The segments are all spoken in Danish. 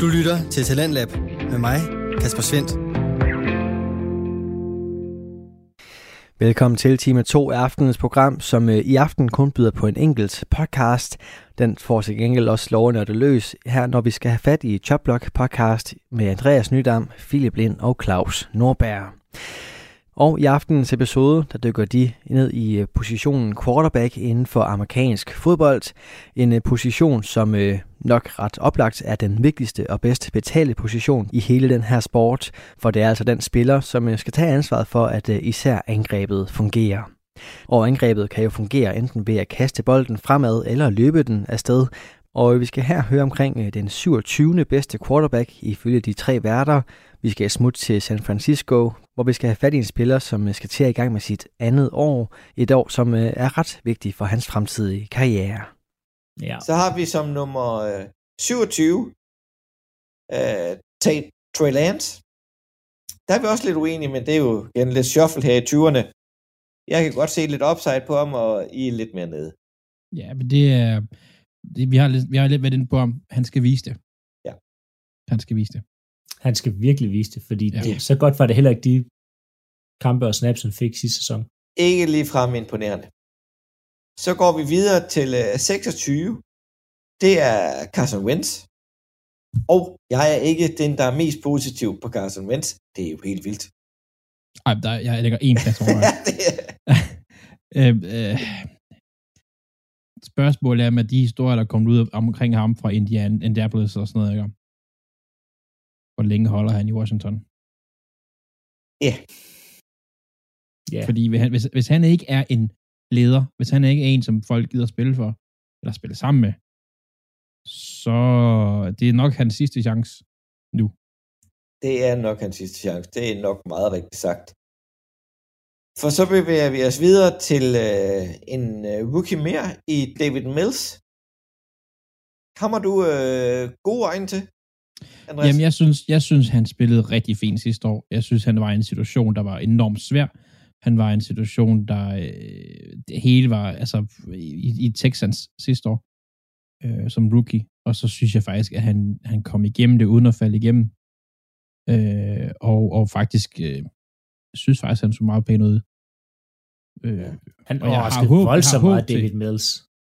Du lytter til Talentlab med mig, Kasper Svendt. Velkommen til time 2 af aftenens program, som øh, i aften kun byder på en enkelt podcast. Den får til gengæld også lov at løs her, når vi skal have fat i Chopblock podcast med Andreas Nydam, Philip Lind og Claus Norberg. Og i aftenens episode, der dykker de ned i øh, positionen quarterback inden for amerikansk fodbold. En øh, position, som øh, nok ret oplagt er den vigtigste og bedst betalte position i hele den her sport, for det er altså den spiller, som skal tage ansvaret for, at især angrebet fungerer. Og angrebet kan jo fungere enten ved at kaste bolden fremad eller løbe den afsted, og vi skal her høre omkring den 27. bedste quarterback ifølge de tre værter. Vi skal smutte til San Francisco, hvor vi skal have fat i en spiller, som øh, skal til at i gang med sit andet år. Et år, som øh, er ret vigtigt for hans fremtidige karriere. Ja. Så har vi som nummer 27 øh, Tate Trey Lance. Der er vi også lidt uenige, men det er jo igen lidt shuffle her i 20'erne. Jeg kan godt se lidt upside på ham, og I er lidt mere nede. Ja, men det er... Det, vi, har lidt, vi har lidt været inde på ham. Han skal vise det. Ja. Han skal vise det. Han skal virkelig vise det, fordi ja. det, så godt var det heller ikke de kampe og snaps, han fik sidste sæson. Ikke lige frem imponerende. Så går vi videre til uh, øh, 26. Det er Carson Wentz. Og jeg er ikke den, der er mest positiv på Carson Wentz. Det er jo helt vildt. Ej, der, jeg lægger en plads over. ja, det er... øh, øh, spørgsmålet er med de historier, der kom ud omkring ham fra Indian, Indianapolis og sådan noget, ikke? Hvor længe holder han i Washington? Ja. Yeah. Yeah. Fordi hvis, hvis han ikke er en leder, hvis han ikke er en, som folk gider spille for, eller spille sammen med, så det er nok hans sidste chance nu. Det er nok hans sidste chance. Det er nok meget rigtigt sagt. For så bevæger vi os videre til øh, en øh, rookie mere i David Mills. Kommer du øh, gode øjne til? Andreas? Jamen, jeg synes, jeg synes, han spillede rigtig fint sidste år. Jeg synes, han var i en situation, der var enormt svær. Han var i en situation, der øh, det hele var, altså, i, i Texans sidste år, øh, som rookie. Og så synes jeg faktisk, at han, han kom igennem det, uden at falde igennem. Øh, og, og faktisk, øh, synes faktisk, han så meget pæn ud. Øh, han overraskede voldsomt meget David Mills.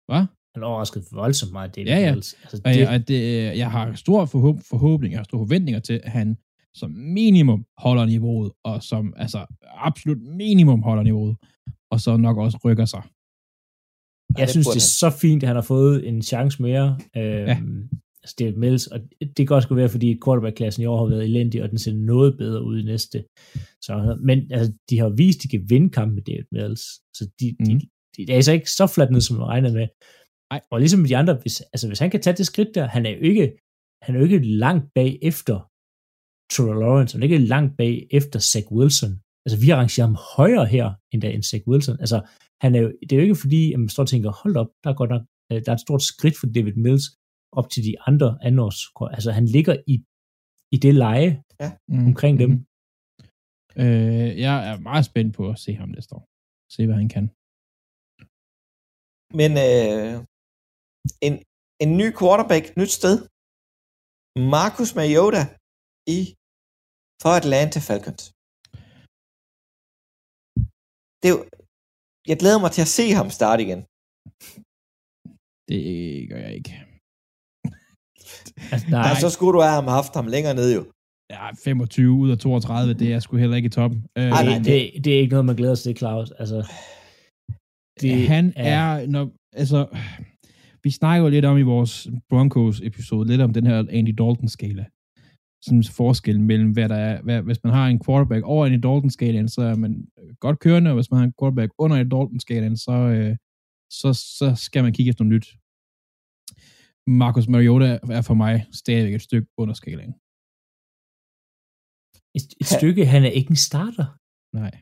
Hvad? Han overraskede voldsomt meget David ja, ja. Mills. Altså, det... Og, jeg, og det, jeg har stor forhåb, forhåbning, jeg har store forventninger til, at han som minimum holder niveauet, og som altså absolut minimum holder niveauet, og så nok også rykker sig. Jeg synes, det er så fint, at han har fået en chance mere. Øhm, ja. Altså David Mills, og det kan også være, fordi quarterback-klassen i år har været elendig, og den ser noget bedre ud i næste. Så, men altså, de har vist, at de kan vinde kamp med David Mills. Så de, mm. de, de, det er altså ikke så fladt ned, som man regner med. Ej. Og ligesom de andre, hvis, altså, hvis han kan tage det skridt der, han er jo ikke, han er jo ikke langt bag efter Trevor Lawrence, han er ikke langt bag efter Zach Wilson. Altså, vi arrangerer ham højere her, end der end Zach Wilson. Altså, han er jo, det er jo ikke fordi, at man står og tænker, hold op, der er godt nok, øh, der er et stort skridt for David Mills op til de andre andenårs. Altså, han ligger i, i det leje ja. mm. omkring dem. Mm. Øh, jeg er meget spændt på at se ham næste år. Se, hvad han kan. Men øh, en, en ny quarterback, nyt sted. Marcus Mariota i for Atlanta Falcons. Det er jo, jeg glæder mig til at se ham starte igen. Det gør jeg ikke. altså, nej. så skulle du have ham haft ham længere ned jo. Ja, 25 ud af 32, det er sgu heller ikke i toppen. Øh, Ej, det, det, det, er ikke noget, man glæder sig til, Claus. Altså, det han er, er når, altså, vi snakker jo lidt om i vores Broncos-episode, lidt om den her Andy Dalton-skala. Sådan forskel mellem, hvad der er, hvad, hvis man har en quarterback over Andy Dalton-skalaen, så er man godt kørende, og hvis man har en quarterback under Andy Dalton-skalaen, så, øh, så, så skal man kigge efter noget nyt. Marcus Mariota er for mig stadigvæk et stykke under skalaen. Et, et stykke, han er ikke en starter. Nej.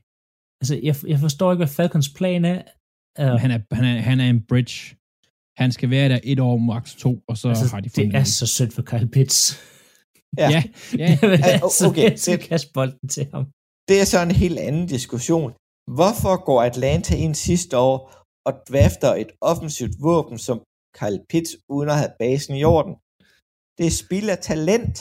Altså, jeg, jeg forstår ikke, hvad Falcons plan er. Uh, han, er han, er, han er en bridge. Han skal være der et år, max to, og så altså, har de fundet Det er så synd for Kyle Pitts. Ja, ja. ja. altså, okay, det, kaste bolden til ham. Det er så en helt anden diskussion. Hvorfor går Atlanta ind sidste år og drafter et offensivt våben som Kyle Pitts, uden at have basen i orden? Det er spild af talent.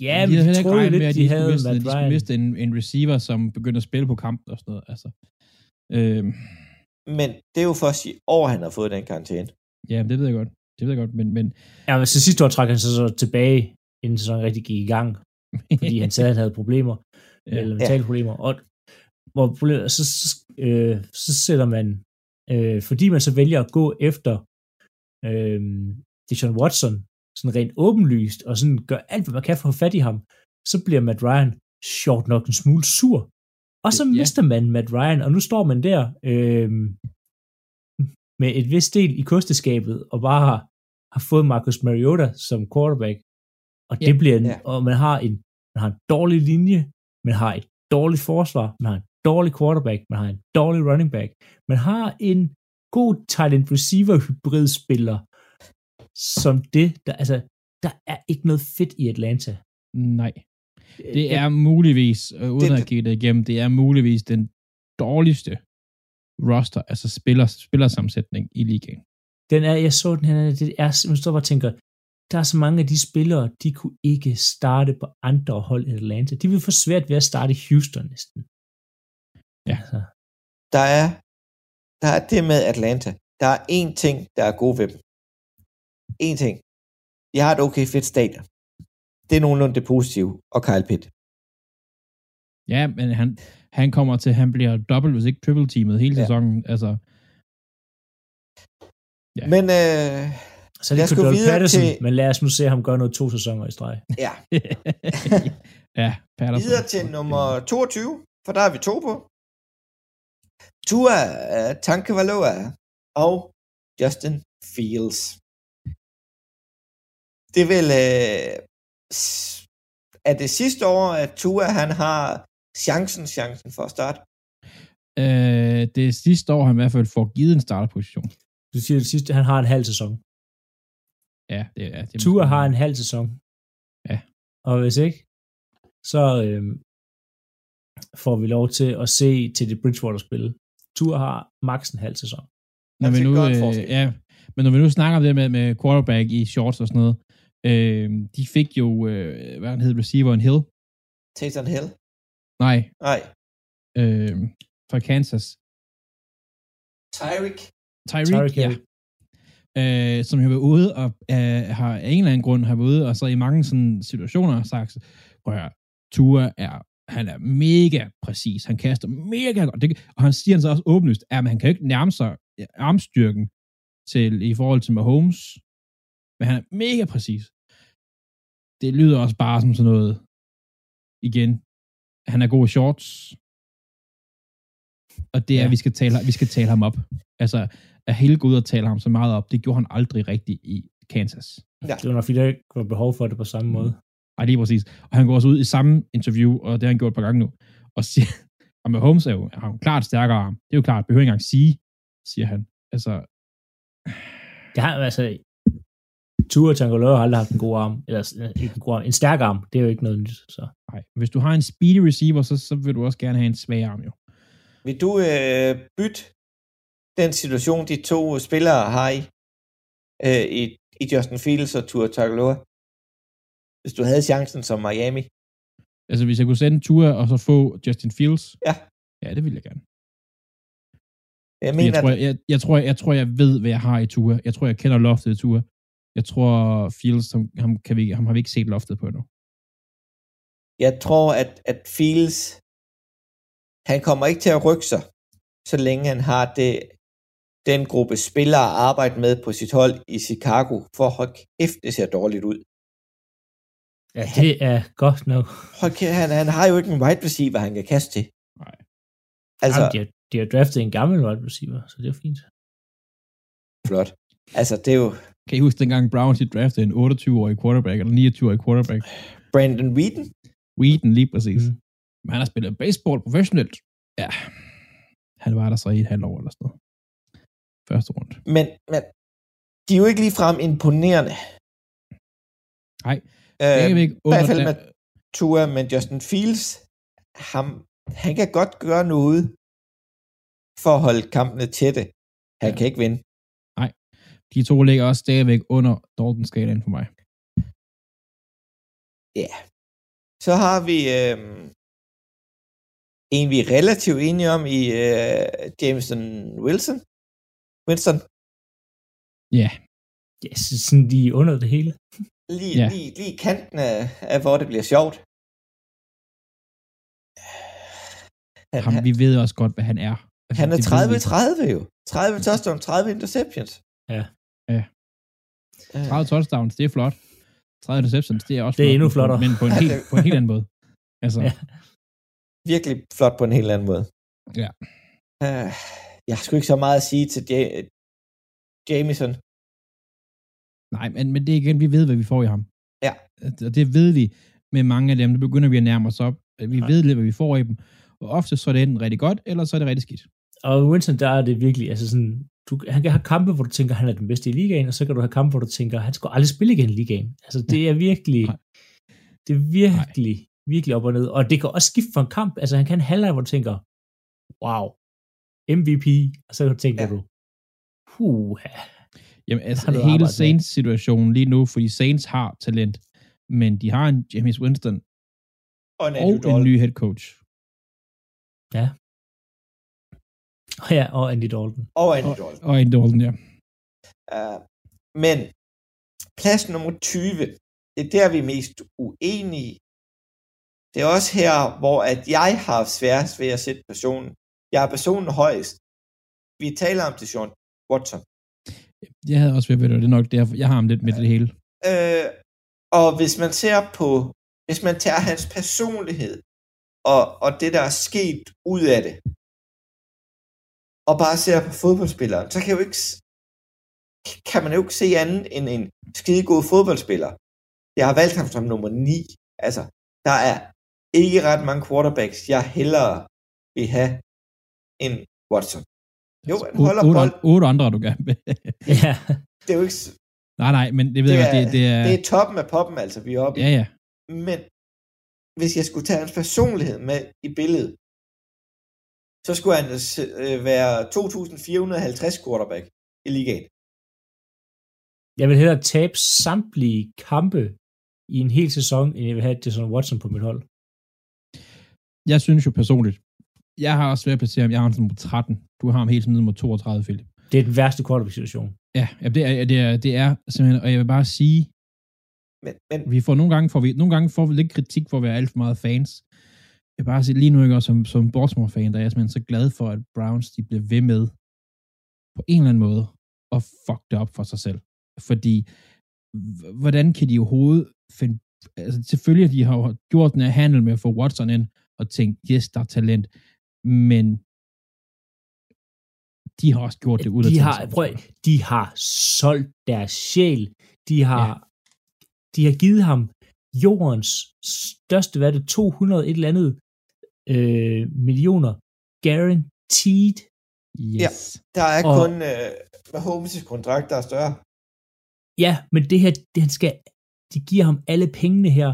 Ja, de men havde de heller ikke regnet lidt, med, at de de, havde skulle miste, de skulle miste en, en receiver, som begyndte at spille på kampen og sådan noget. Altså. Øh, Men det er jo først i år, han har fået den karantæne. ja, det ved jeg godt. Det ved jeg godt, men, men Ja, men så sidste år trak han sig så tilbage, inden sæsonen rigtig gik i gang, fordi han sagde, at han havde problemer, Ja. eller mentale problemer. Og hvor problemet, så, så, øh, så sætter man, øh, fordi man så vælger at gå efter øh, Deshaun Watson, sådan rent åbenlyst, og sådan gør alt, hvad man kan for at få fat i ham, så bliver Matt Ryan sjovt nok en smule sur. Og så Ja. mister man Matt Ryan, og nu står man der øh, med et vist del i kosteskabet, og bare har, har fået Marcus Mariota som quarterback. Og det Ja. bliver en, Ja. og man har en man har en dårlig linje, man har et dårligt forsvar, man har en dårlig quarterback, man har en dårlig running back, man har en god tight end receiver hybrid spiller, som det, der, altså, der er ikke noget fedt i Atlanta. nej. Det er muligvis, øh, uden Det- at kigge det igennem, det er muligvis den dårligste roster, altså spiller, spillersammensætning i ligaen. Den er, jeg så den her, det er, man står bare og tænker, der er så mange af de spillere, de kunne ikke starte på andre hold i Atlanta. De vil få svært ved at starte i Houston næsten. Ja. Altså, Der er, der er det med Atlanta. Der er én ting, der er god ved dem. En ting. De har et okay fedt stadion. Det er nogenlunde det positive. Og Kyle Pitt. Ja, men han, han kommer til, han bliver dobbelt, hvis ikke triple teamet hele Ja. sæsonen. Altså, Ja. Men øh, så er det Lad os gå videre Patterson, til- men lad os nu se ham gøre noget to sæsoner i streg. ja, ja, Patterson. videre til nummer 22, for der er vi to på. Tua uh, Tankavaloa og Justin Fields. Det vil øh, er det sidste år, at Tua han har chancen, chancen for at starte. Øh, det er sidste år, han i hvert fald får givet en starterposition. Du siger det sidste, han har en halv sæson. Ja, det er det. Tua har en halv sæson. Ja. Og hvis ikke, så øhm, får vi lov til at se til det Bridgewater spil. Tua har maks en halv sæson. når vi nu, øh, ja, men når vi nu snakker om det med, med quarterback i shorts og sådan noget, øh, de fik jo, øh, hvad han hed, receiveren Hill, Taysom Hill. nej, Nej. øh, fra Kansas, Tyreek. Tyreek, Tyreek ja, øh, som har været ude og øh, har af en eller anden grund har været ude og så i mange sådan situationer har sagt, prøv at Tua er, han er mega præcis, han kaster mega godt, det, og han siger han så også åbenlyst, at han kan jo ikke nærme sig armstyrken til, i forhold til Mahomes, men han er mega præcis. Det lyder også bare som sådan noget, igen, han er god i shorts, og det er, Ja. ja. vi, skal tale, vi skal tale ham op. Altså, at hele gå ud og tale ham så meget op, det gjorde han aldrig rigtigt i Kansas. Det var nok, fordi der ikke var behov for det på samme måde. Ej, lige præcis. Og han går også ud i samme interview, og det har han gjort et par gange nu, og siger, og med Holmes er jo, har jo klart stærkere arm. Det er jo klart, behøver ikke engang sige, siger han. Altså, Det har altså... Tua Tagovailoa har aldrig haft en god arm. Eller øh, ikke en god arm. En stærk arm. Det er jo ikke noget nyt. Så. nej. Hvis du har en speedy receiver, så, så vil du også gerne have en svag arm, jo. Vil du øh, bytte den situation, de to spillere har i, øh, i, i Justin Fields og Tua Tagovailoa? Hvis du havde chancen som Miami? Altså, hvis jeg kunne sende Tua og så få Justin Fields, Ja. ja, det ville jeg gerne. Jeg mener, jeg, tror, jeg, jeg, jeg, tror, jeg, jeg tror, jeg ved, hvad jeg har i Tua. Jeg tror, jeg kender loftet i Tua. Jeg tror, Fields, ham, ham, kan vi, ham har vi ikke set loftet på endnu. jeg tror, at, at Fields, han kommer ikke til at rykke sig, så længe han har det, den gruppe spillere at arbejde med på sit hold i Chicago, for hold kæft, det ser dårligt ud. Ja, det er godt nok. Hold kæft, han, han har jo ikke en wide receiver, han kan kaste til. Nej. Altså, Jamen, de, har, de har draftet en gammel wide receiver, så det er fint. flot. Altså, det er jo Kan I huske dengang Browns de draftede en 28-årig quarterback, eller 29-årig quarterback? Brandon Whedon. Whedon lige præcis. Mm. Men han har spillet baseball professionelt. Ja, han var der så i et halvt år eller sådan noget. Første runde. Men, men de er jo ikke ligefrem imponerende. Nej, Øh, vi I ikke hvert fald med Tua, men Justin Fields, ham, han kan godt gøre noget for at holde kampene tætte. Han Ja. kan ikke vinde. De to ligger også stadigvæk under Dalton-skalaen for mig. Ja. Yeah. Så har vi øh, en, vi er relativt enige om i øh, Jameson Wilson. Winston. Ja. Yeah. Ja, sådan lige under det hele. Lige, yeah. lige, lige kanten af, af, hvor det bliver sjovt. Han, Ham, vi ved også godt, hvad han er. Altså, han er 30-30 jo. 30 touchdowns, 30 interceptions. Ja. Ja. 30 touchdowns, det er flot. 30 interceptions, det er også Det er flot, endnu flottere. Men på en, helt, på en helt anden måde. Altså. Ja. Virkelig flot på en helt anden måde. Ja. Uh, jeg har sgu ikke så meget at sige til J- Jameson. Nej, men, men det er igen, vi ved, hvad vi får i ham. Ja. Og det ved vi med mange af dem. Der begynder vi at nærme os op. Vi ja. ved lidt, hvad vi får i dem. Og ofte så er det enten rigtig godt, eller så er det rigtig skidt. Og Winston, der er det virkelig, altså sådan, du, han kan have kampe, hvor du tænker, han er den bedste i ligaen, og så kan du have kampe, hvor du tænker, han skal aldrig spille igen i ligaen. Altså det er virkelig, Nej. det er virkelig, Nej. virkelig op og ned. Og det kan også skifte fra en kamp. Altså han kan en halvleg, hvor du tænker, wow, MVP, og så tænker ja. du, puh, Jamen altså hele Saints situation lige nu, fordi Saints har talent, men de har en James Winston og en, og en ny head coach. Ja. Ja, og Andy Dalton. Og Andy Dalton. Og, og Andy Dalton, ja. Uh, men plads nummer 20, det er der, vi er mest uenige. Det er også her, hvor at jeg har svært ved at sætte personen. Jeg er personen højst. Vi taler om det, Sean Watson. Jeg havde også været ved det, det er nok derfor, jeg har ham lidt med det hele. Øh, og hvis man ser på, hvis man tager hans personlighed, og, og det, der er sket ud af det, og bare ser på fodboldspilleren, så kan, jo ikke, kan man jo ikke se andet end en skide god fodboldspiller. Jeg har valgt ham som nummer 9. Altså, der er ikke ret mange quarterbacks, jeg hellere vil have end Watson. Jo, han holder otte, bold. Otte andre, du gerne vil. ja. Det er jo ikke... Nej, nej, men det ved det jeg, er, det, det er... Det er toppen af poppen, altså, vi er oppe Ja, ja. Men hvis jeg skulle tage hans personlighed med i billedet, så skulle han øh, være 2.450 quarterback i ligaen. Jeg vil hellere tabe samtlige kampe i en hel sæson, end jeg vil have Jason Watson på mit hold. Jeg synes jo personligt, jeg har også svært at placere ham, jeg har ham som nummer 13. Du har ham helt som nummer 32, Philip. Det er den værste quarterback-situation. Ja, ja det, er, det, er, det er simpelthen, og jeg vil bare sige, men, men... vi får nogle gange, får vi, nogle gange får vi lidt kritik for at være alt for meget fans. Jeg bare sige, lige nu ikke også som, som Baltimore-fan, der er jeg simpelthen så glad for, at Browns de bliver ved med på en eller anden måde at fuck det op for sig selv. Fordi, hvordan kan de overhovedet finde, altså selvfølgelig, de har gjort den her handel med at få Watson ind, og tænkt, yes, der er talent, men de har også gjort det ud af de har, prøv, de har solgt deres sjæl. De har, ja. de har givet ham jordens største, hvad er det, 200 et eller andet øh, millioner guaranteed. Yes. Ja, der er og, kun øh, Mahomes' kontrakt, der er større. Ja, men det her, det, han skal, de giver ham alle pengene her.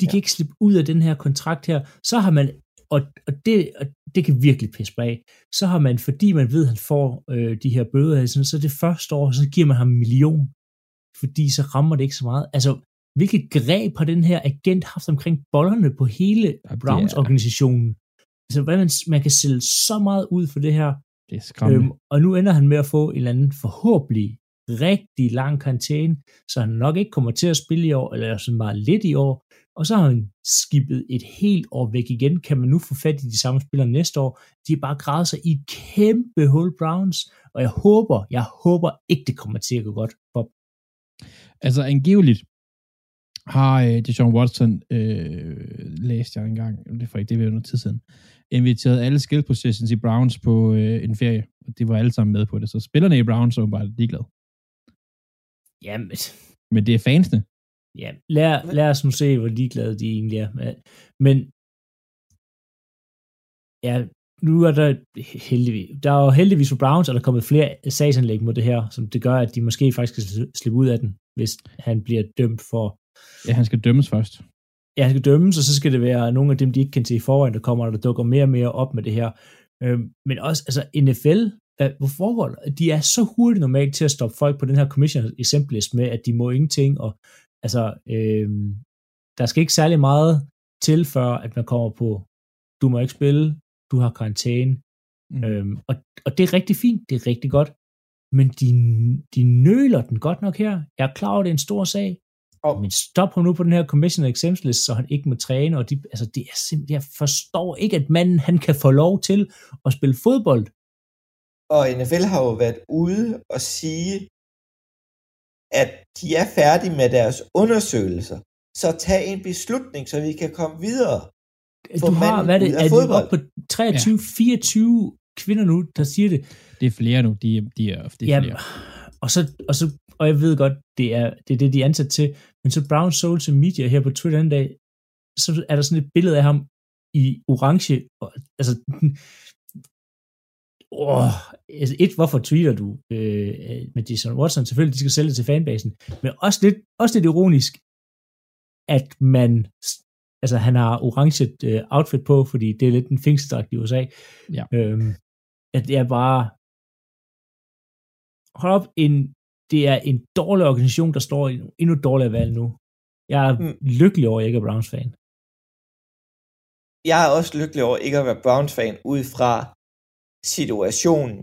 De ja. kan ikke slippe ud af den her kontrakt her. Så har man og, og, det, og det kan virkelig pisse bag. Så har man, fordi man ved, at han får øh, de her bøder, sådan, så det første år, så giver man ham en million, fordi så rammer det ikke så meget. Altså, hvilket greb har den her agent haft omkring bollerne på hele Browns-organisationen? Altså, hvad man, man kan sælge så meget ud for det her. Det er skræmmende. Øhm, og nu ender han med at få en eller anden forhåbentlig rigtig lang karantæne, så han nok ikke kommer til at spille i år, eller sådan meget lidt i år, og så har han skibet et helt år væk igen. Kan man nu få fat i de samme spillere næste år? De er bare gravet sig i et kæmpe hul Browns, og jeg håber, jeg håber ikke, det kommer til at gå godt for Altså angiveligt har øh, Deshaun Watson, øh, læst jeg engang, det er ikke, det var noget tid siden, inviteret alle skill positions i Browns på øh, en ferie, og det var alle sammen med på det, så spillerne i Browns er bare ligeglade. Jamen. Men det er fansene. Ja, lad, lad os nu se, hvor ligeglade de egentlig er. Men ja, nu er der heldigvis, der er jo heldigvis for Browns, og der er kommet flere sagsanlæg mod det her, som det gør, at de måske faktisk skal slippe ud af den, hvis han bliver dømt for... Ja, han skal dømmes først. Ja, han skal dømmes, og så skal det være nogle af dem, de ikke kan se i forvejen, der kommer, der dukker mere og mere op med det her. Øh, men også, altså NFL hvad, hvor foregår? De er så hurtigt normalt til at stoppe folk på den her commission exemplist med, at de må ingenting, og altså, øh, der skal ikke særlig meget til, før at man kommer på, du må ikke spille, du har karantæne, mm. øhm, og, og det er rigtig fint, det er rigtig godt, men de, de nøler den godt nok her. Jeg er klar over, det er en stor sag, oh. men stop ham nu på den her commission exemptions list, så han ikke må træne, og de, altså det er simpelthen, jeg forstår ikke, at manden, han kan få lov til at spille fodbold. Og NFL har jo været ude og sige, at de er færdige med deres undersøgelser. Så tag en beslutning, så vi kan komme videre. Du har, hvad er det, er det op på 23-24 ja. kvinder nu, der siger det? Det er flere nu, de, de er, de er Jamen, flere. Og så, og så, og jeg ved godt, det er, det er det, de er ansat til, men så Brown Souls Media her på Twitter en dag, så er der sådan et billede af ham i orange, og, altså, oh, altså et, hvorfor tweeter du øh, med Jason Watson? Selvfølgelig, de skal sælge det til fanbasen, men også lidt, også lidt ironisk, at man altså han har orange øh, outfit på, fordi det er lidt en fængselsdragt i USA. Ja. Øhm, at det er bare hold op, en, det er en dårlig organisation, der står i en endnu dårligere valg nu. Jeg er mm. lykkelig over, at jeg ikke er Browns fan. Jeg er også lykkelig over ikke at være Browns fan ud fra situationen.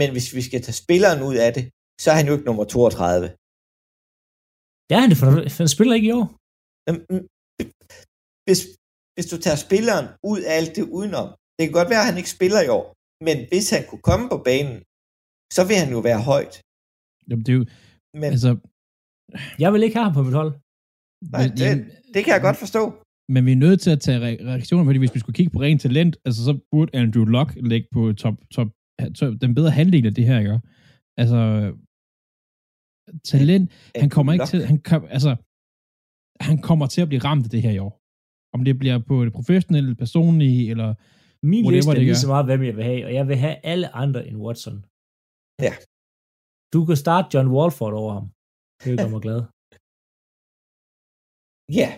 Men hvis vi skal tage spilleren ud af det, så er han jo ikke nummer 32. Ja, han, for han spiller ikke i år. Mm, hvis, hvis du tager spilleren ud af alt det udenom, det kan godt være, at han ikke spiller i år, men hvis han kunne komme på banen, så vil han jo være højt. Jamen, det er jo, men, altså, jeg vil ikke have ham på mit hold. Nej, det, det kan jeg godt forstå. Men vi er nødt til at tage reaktioner, fordi hvis vi skulle kigge på rent talent, altså så burde Andrew Luck ligge på top, top, top den bedre halvdel af det her, ikke? Altså, talent, han kommer ikke til, han, altså, han kommer til at blive ramt af det her i år. Om det bliver på det professionelle, personlige, eller Min liste er lige så meget, hvem jeg vil have, og jeg vil have alle andre end Watson. Ja. Du kan starte John Walford over ham. Det gør mig glad. Ja.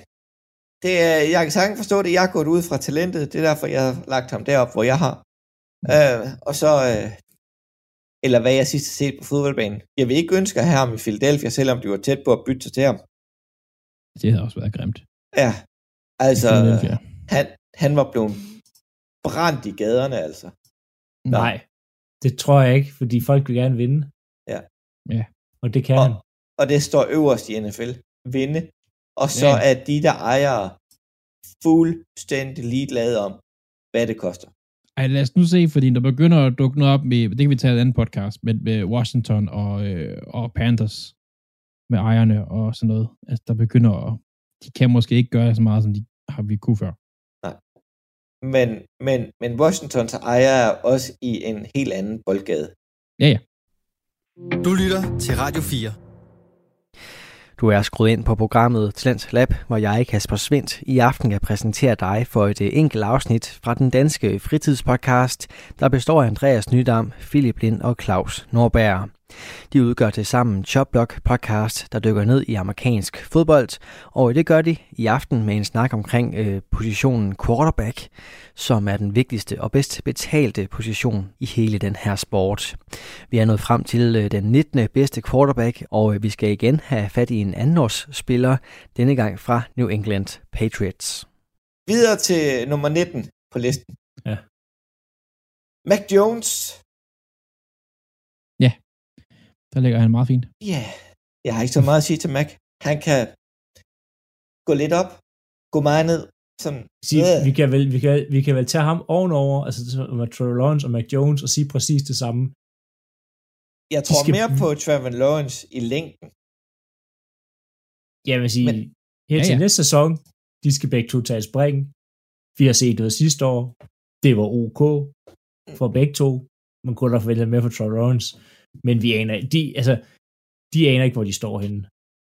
Det er, jeg kan sagtens forstå det. Jeg har gået ud fra talentet. Det er derfor, jeg har lagt ham derop, hvor jeg har. Mm. Øh, og så, øh, eller hvad jeg sidst har set på fodboldbanen. Jeg vil ikke ønske at have ham i Philadelphia, selvom de var tæt på at bytte sig til ham. Det havde også været grimt. Ja, altså, han, han var blevet brændt i gaderne, altså. Nej, det tror jeg ikke, fordi folk vil gerne vinde. Ja. Og det kan og, han. Og det står øverst i NFL. Vinde. Og så ja. er de, der ejer fuldstændig ligeglade om, hvad det koster. Ej, lad os nu se, fordi der begynder at dukke noget op med, det kan vi tage i en anden podcast, med, med Washington og, øh, og Panthers med ejerne og sådan noget. Altså, der begynder at, de kan måske ikke gøre så meget, som de har vi kunne før. Nej. Men, men, men Washingtons ejer er også i en helt anden boldgade. Ja, ja. Du lytter til Radio 4. Du er skruet ind på programmet Talent Lab, hvor jeg, Kasper Svendt, i aften kan præsentere dig for et øh, enkelt afsnit fra den danske fritidspodcast, der består af Andreas Nydam, Philip Lind og Claus Norberg. De udgør til sammen Chopblock podcast, der dykker ned i amerikansk fodbold, og det gør de i aften med en snak omkring øh, positionen quarterback, som er den vigtigste og bedst betalte position i hele den her sport. Vi er nået frem til øh, den 19. bedste quarterback, og øh, vi skal igen have fat i en andenårsspiller, denne gang fra New England Patriots. Videre til nummer 19 på listen. Ja. Mac Jones der ligger han meget fint. Ja, yeah. jeg har ikke så meget at sige til Mac. Han kan gå lidt op, gå meget ned. Sådan, sige, yeah. vi, kan vel, vi, kan, vi kan vel tage ham ovenover, altså med Trevor Lawrence og Mac Jones, og sige præcis det samme. Jeg tror skal... mere på Trevor Lawrence i længden. Jeg vil sige, Men, her til ja, ja. næste sæson, de skal begge to tage spring. Vi har set det sidste år. Det var ok for begge to. Man kunne da forvente mere for Trevor Lawrence. Men vi aner, de, altså, de aner ikke, hvor de står henne.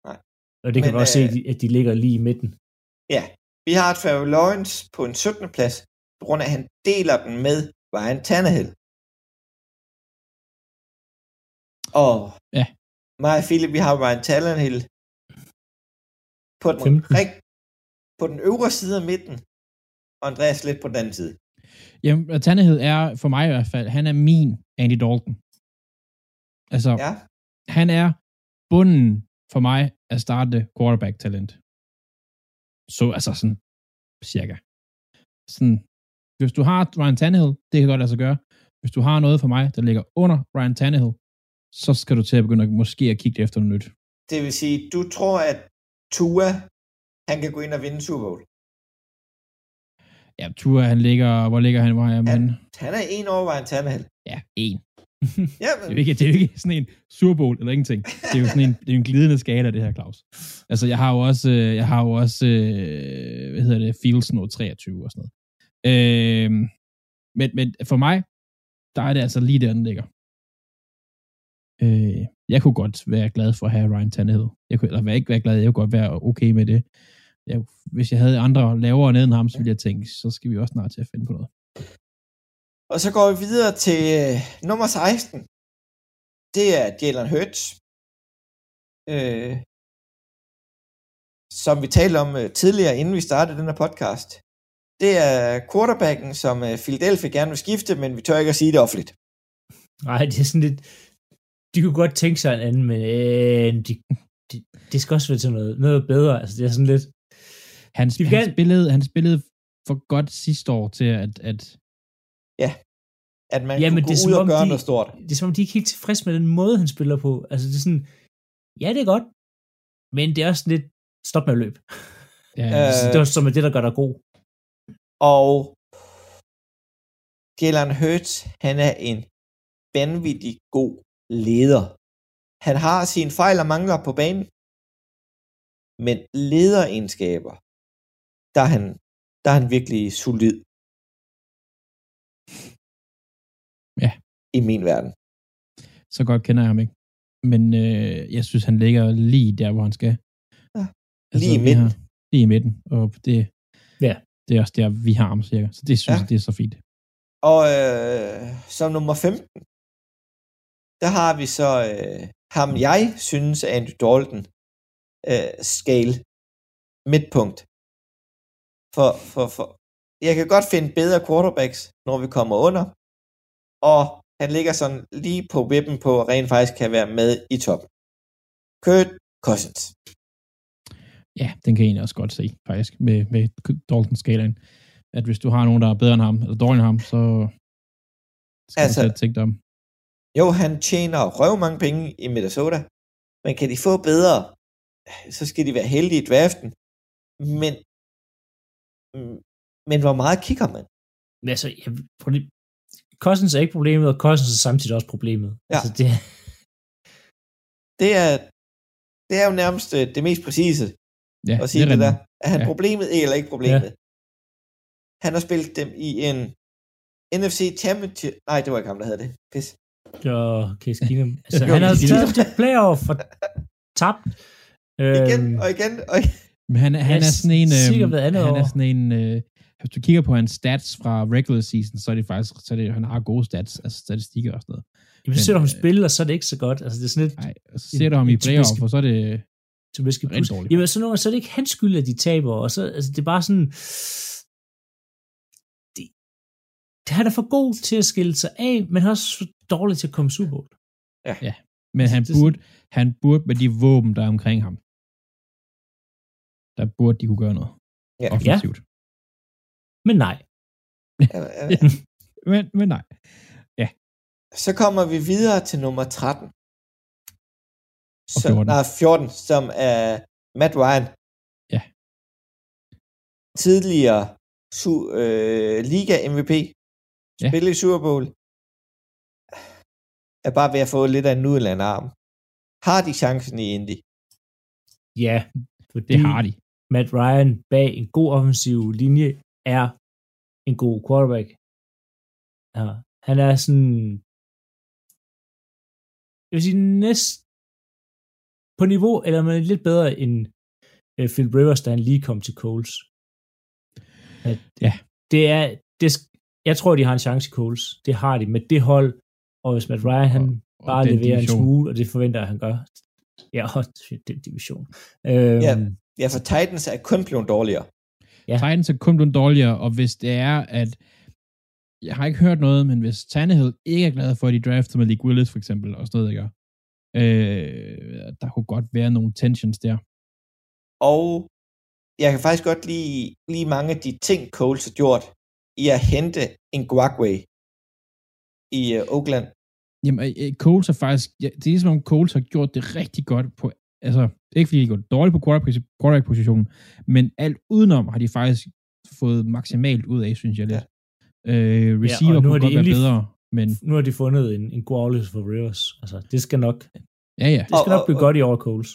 Nej. Og det kan Men, vi også øh, se, at de ligger lige i midten. Ja, vi har Trevor Lawrence på en 17. plads, på grund af, at han deler den med Ryan Tannehill. Og ja. mig og Philip, vi har Ryan Tannehill på den, rig, på den øvre side af midten, og Andreas lidt på den anden side. Jamen, Tannehill er, for mig i hvert fald, han er min Andy Dalton. Altså, ja. han er bunden for mig at starte quarterback-talent. Så altså sådan, cirka. Sådan, hvis du har Ryan Tannehill, det kan godt lade sig gøre. Hvis du har noget for mig, der ligger under Ryan Tannehill, så skal du til at begynde at, måske at kigge efter noget nyt. Det vil sige, du tror, at Tua, han kan gå ind og vinde Super Bowl? Ja, Tua, han ligger, hvor ligger han? Hvor er han, han er en over Ryan Tannehill. Ja, en. Ja, men... det, er ikke, det er jo ikke sådan en Super Bowl eller ingenting. Det er jo sådan en, det er en glidende skala, det her, Claus. Altså, jeg har jo også, øh, jeg har jo også øh, hvad hedder det, Fields nu 23 og sådan noget. Øh, men, men for mig, der er det altså lige der, den ligger. Øh, jeg kunne godt være glad for at have Ryan Tannehill. Jeg kunne, eller ikke være glad, jeg kunne godt være okay med det. Jeg, hvis jeg havde andre lavere ned end ham, så ville jeg tænke, så skal vi også snart til at finde på noget. Og så går vi videre til øh, nummer 16. Det er Jalen Hurts. Øh, som vi talte om øh, tidligere, inden vi startede den her podcast. Det er quarterbacken, som øh, Philadelphia gerne vil skifte, men vi tør ikke at sige det offentligt. Nej, det er sådan lidt... De kunne godt tænke sig en anden, men øh, de, de, det skal også være til noget, noget bedre. Altså, det er sådan lidt... Han, de han, kan... spillede, han spillede for godt sidste år til, at, at Ja. At man ja, kunne gå det ud og gøre de, noget stort. Det er som om, de er ikke helt tilfredse med den måde, han spiller på. Altså, det er sådan, ja, det er godt, men det er også lidt, stop med at løbe. Ja, øh, det er som er det, der gør dig god. Og Jalen Hurts, han er en vanvittig god leder. Han har sine fejl og mangler på banen, men lederegenskaber, der er han, der er han virkelig solid. I min verden. Så godt kender jeg ham ikke. Men øh, jeg synes, han ligger lige der, hvor han skal. Ja. Altså, lige i midten. Har, lige i midten. Og det, ja. det er også der, vi har ham cirka. Så det synes ja. jeg, det er så fint. Og øh, som nummer 15, der har vi så øh, ham, jeg synes, Andrew Dalton øh, scale midtpunkt. For, for, for, jeg kan godt finde bedre quarterbacks, når vi kommer under, og han ligger sådan lige på vippen på, at rent faktisk kan være med i toppen. Kurt Cousins. Ja, den kan jeg egentlig også godt se, faktisk, med, med Dalton-skalaen. At hvis du har nogen, der er bedre end ham, eller dårligere end ham, så skal altså, du tænke dig om. Jo, han tjener røv mange penge i Minnesota, men kan de få bedre, så skal de være heldige i draften. Men, men hvor meget kigger man? Altså, jeg, prøv lige, Cousins er ikke problemet, og Cousins er samtidig også problemet. Ja. Altså, det... det, er, det er jo nærmest øh, det mest præcise ja, at sige det, det der. Er han ja. problemet eller ikke problemet? Ja. Han har spillet dem i en NFC Championship... Nej, det var ikke ham, der havde det. Pis. Ja, Case Keenum. Altså, han har taget til playoff og tabt. Igen øhm, og igen og igen. Men han, han er sådan en... Øh, han er sådan en... Øh, hvis du kigger på hans stats fra regular season, så er det faktisk, så er det, han har gode stats, altså statistikker og sådan noget. Jamen, så ser du ham øh, spille, og så er det ikke så godt. Altså, det er sådan lidt... Nej, og så ser du ham i playoff, og så er det typisk rigtig dårligt. Jamen, så, nu, så er det ikke hans skyld, at de taber, og så, altså, det er bare sådan... Det, det er for god til at skille sig af, men han er også for dårlig til at komme Super Bowl. Ja. ja. Men han burde, han burde med de våben, der er omkring ham, der burde de kunne gøre noget. Ja. Offensivt. Ja. Men nej. men, men nej. Ja. Så kommer vi videre til nummer 13. Så, 14. Nej, 14, som er Matt Ryan. Ja. Tidligere su, øh, Liga MVP. Spille ja. i Super Bowl. Er bare ved at få lidt af en nudeland arm. Har de chancen i Indy? Ja, fordi det har de. Matt Ryan bag en god offensiv linje er en god quarterback. Ja, han er sådan, jeg vil sige næst på niveau, eller man er lidt bedre end uh, Phil Rivers, da han lige kom til Coles. At, ja. Det er, det, jeg tror, de har en chance i Coles. Det har de med det hold, og hvis Matt Ryan, han og, bare og leverer division. en smule, og det forventer jeg, han gør. Ja, og den division. Øhm, ja, ja, for Titans er kun blevet dårligere. Ja. Titans er kun blevet dårligere, og hvis det er, at jeg har ikke hørt noget, men hvis Tannehill ikke er glad for, at de drafter med Lee Willis for eksempel, og sådan noget, ikke? Øh, der kunne godt være nogle tensions der. Og jeg kan faktisk godt lide, lige mange af de ting, Coles har gjort i at hente en Guagway i uh, Oakland. Jamen, uh, Coles har faktisk, ja, det er ligesom om Coles har gjort det rigtig godt på, altså, ikke fordi de gjort dårligt på quarterback-positionen, men alt udenom har de faktisk fået maksimalt ud af, synes jeg lidt. Ja. Øh, receiver ja, nu kunne godt være bedre, men... Nu har de fundet en, en god afløs for Rivers. Altså, det skal nok... Ja, ja. Det skal og, nok blive og, godt i over Coles.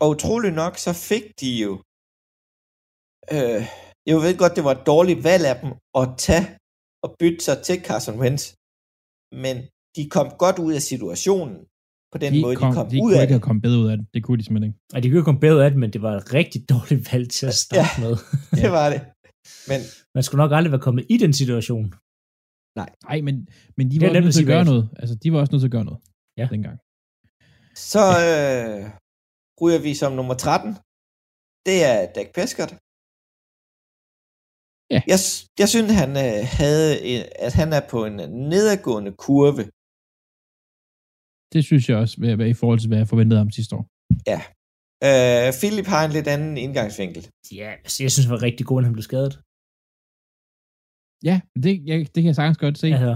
Og utroligt nok, så fik de jo... Øh, jeg ved godt, det var et dårligt valg af dem at tage og bytte sig til Carson Wentz. Men de kom godt ud af situationen på den de måde, kom, de kom de ud af det. De kunne ikke komme bedre ud af det. Det kunne de simpelthen ikke. Nej, de kunne komme bedre ud af det, men det var et rigtig dårligt valg til at starte ja, med. det var det. Men, Man skulle nok aldrig være kommet i den situation. Nej. Nej, men, men de var også nødt til at gøre noget. Altså, de var også nødt til at gøre noget ja. dengang. Så øh, ryger vi som nummer 13. Det er Dak Prescott. Ja. Jeg, jeg synes, han øh, havde, at han er på en nedadgående kurve. Det synes jeg også, i forhold til, hvad jeg forventede ham sidste år. Ja. Øh, Philip har en lidt anden indgangsvinkel. Ja, altså, jeg synes, han var rigtig god, at han blev skadet. Ja, det, jeg, det kan jeg sagtens godt se. Altså,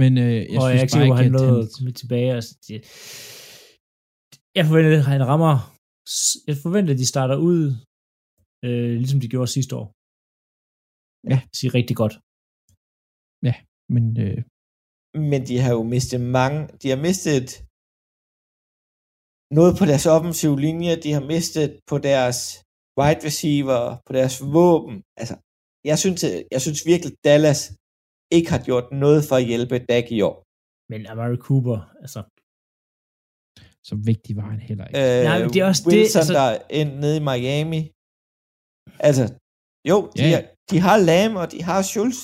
men øh, jeg og synes jeg bare ikke, at han nåede han... tilbage. Altså, det, jeg forventer, at han rammer... Jeg forventer, at de starter ud, øh, ligesom de gjorde sidste år. Ja. Sige rigtig godt. Ja, men... Øh... Men de har jo mistet mange... De har mistet noget på deres offensive linje, de har mistet på deres wide receiver, på deres våben. Altså, jeg synes, jeg synes virkelig, Dallas ikke har gjort noget for at hjælpe Dak i år. Men Amari Cooper, altså... Så vigtig var han heller ikke. Øh, Nej, men det er også Wilson, det, altså... der er nede i Miami. Altså, jo, de, yeah. er, de har Lam, og de har Schultz.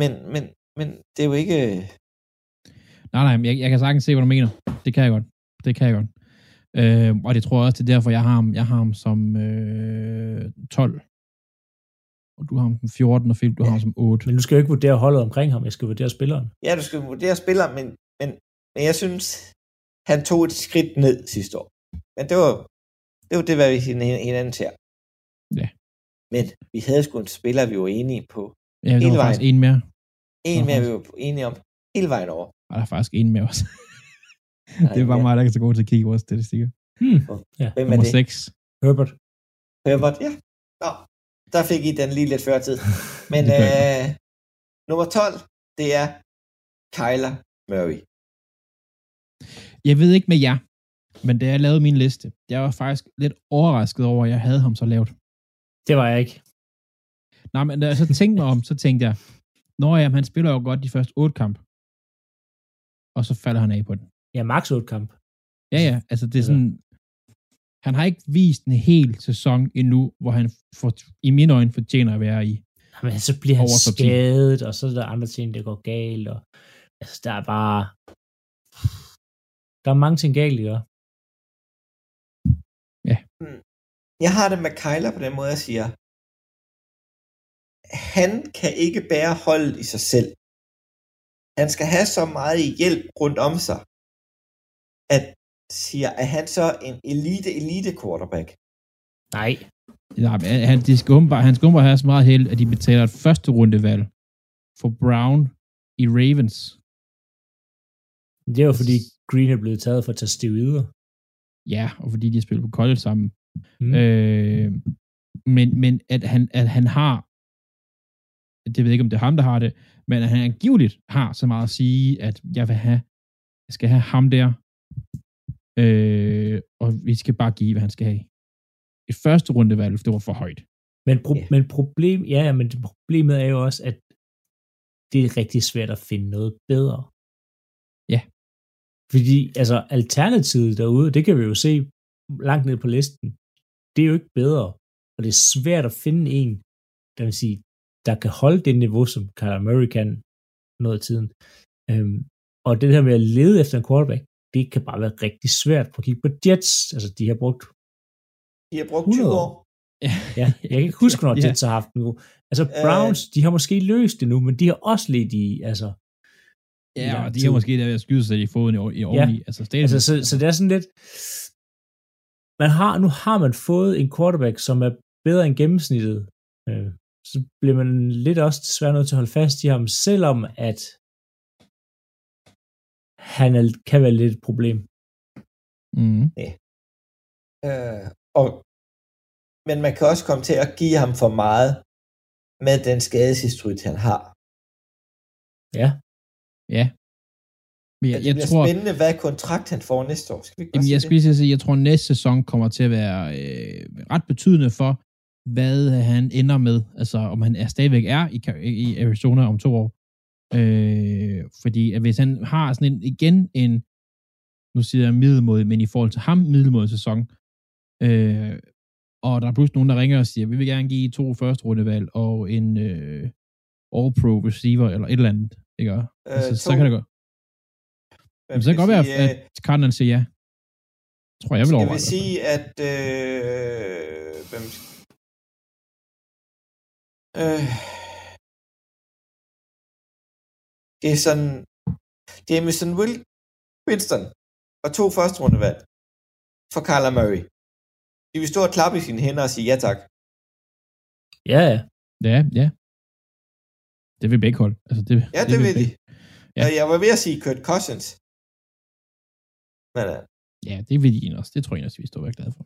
Men, men, men det er jo ikke... Nej, nej, jeg, jeg kan sagtens se, hvad du mener. Det kan jeg godt. Det kan jeg godt. Øh, og det tror jeg også, det er derfor, jeg har ham, jeg har ham som øh, 12 og du har ham som 14, og Philip, du ja. har ham som 8. Men du skal jo ikke vurdere holdet omkring ham, jeg skal vurdere spilleren. Ja, du skal vurdere spilleren, men, men, men jeg synes, han tog et skridt ned sidste år. Men det var det, var det hvad vi hinanden til. Ja. Men vi havde sgu en spiller, vi var enige på. Ja, det var faktisk en mere. En mere, vi var enige om hele vejen over. Og der er faktisk en mere også. Det var ja. mig, der ikke så god til at kigge vores statistikker. Hmm. Ja. Hvem er Nummer det? 6. Herbert. Herbert, ja. Nå, der fik I den lige lidt før tid. Men øh, nummer 12, det er Kyler Murray. Jeg ved ikke med jer, men da jeg lavede min liste, jeg var faktisk lidt overrasket over, at jeg havde ham så lavt. Det var jeg ikke. Nej, men da jeg så tænkte mig om, så tænkte jeg, når jeg, han spiller jo godt de første otte kamp, og så falder han af på den. Ja, max 8 kamp. Ja, ja, altså det er sådan, han har ikke vist en hel sæson endnu, hvor han for, i mine øjne fortjener at være i. Men så bliver han skadet, og så er der andre ting, der går galt, og altså, der er bare, der er mange ting galt, ikke? Ja. Hmm. Jeg har det med Kyler på den måde, jeg siger, han kan ikke bære holdet i sig selv. Han skal have så meget hjælp rundt om sig, at siger, at han så en elite, elite quarterback? Nej. Nej, han, de skal umiddelbart, han skal umiddelbart have så meget held, at de betaler et første rundevalg for Brown i Ravens. Det er jo fordi Green er blevet taget for at tage steroider. Ja, og fordi de har spillet på college sammen. Mm. Øh, men, men at han, at han har det ved jeg ikke, om det er ham, der har det, men at han angiveligt har så meget at sige, at jeg vil have, jeg skal have ham der, Øh, og vi skal bare give, hvad han skal have. Et første rundevalg, det var for højt. Men, pro- yeah. men problem, ja, men problemet er jo også, at det er rigtig svært at finde noget bedre. Ja. Fordi, altså, alternativet derude, det kan vi jo se langt ned på listen, det er jo ikke bedre. Og det er svært at finde en, der vil sige, der kan holde det niveau, som Kyler Murray kan noget af tiden. Øhm, og det her med at lede efter en quarterback, det kan bare være rigtig svært. Prøv at kigge på Jets. Altså, de har brugt de har brugt 20 år. Ja, jeg kan ikke huske, når Jets har haft en god. Altså, øh. Browns, øh, de har måske løst det nu, men de har også lidt i, altså... Ja, og de har måske der ved at skyde sig i foden i, i oveni. Ja. Altså, altså, så, så det er sådan lidt... Man har, nu har man fået en quarterback, som er bedre end gennemsnittet. Øh, så bliver man lidt også desværre nødt til at holde fast i ham, selvom at han er, kan være lidt et problem. Mm. Ja. Øh, og, men man kan også komme til at give ham for meget med den skadeshistorik, han har. Ja. Ja. Men jeg, det bliver tror, spændende, hvad kontrakt han får næste år. Skal vi ikke jamen, jeg skal sige, at jeg tror, at næste sæson kommer til at være øh, ret betydende for, hvad han ender med. Altså, om han er stadigvæk er i, i Arizona om to år. Øh, fordi at hvis han har sådan en, igen en, nu siger jeg middelmåde, men i forhold til ham middelmåde sæson, øh, og der er pludselig nogen, der ringer og siger, vi vil gerne give to første rundevalg og en øh, all-pro receiver, eller et eller andet, ikke? Øh, altså, så kan det gå. Men så kan det godt være, at øh, Cardinals siger ja. Tror jeg, vil overveje. Jeg vil sige, at øh, hvem, øh, det er sådan, Jameson Will, Winston og to første rundevalg for Kyler Murray. De vil stå og klappe i sine hænder og sige ja tak. Ja, ja. Ja, ja. Det vil begge hold. Altså, det, ja, det, det vil de. Ja. Jeg var ved at sige Kurt Cousins. Men, uh... Ja, det vil de også. Det tror jeg også, vi står være glade for.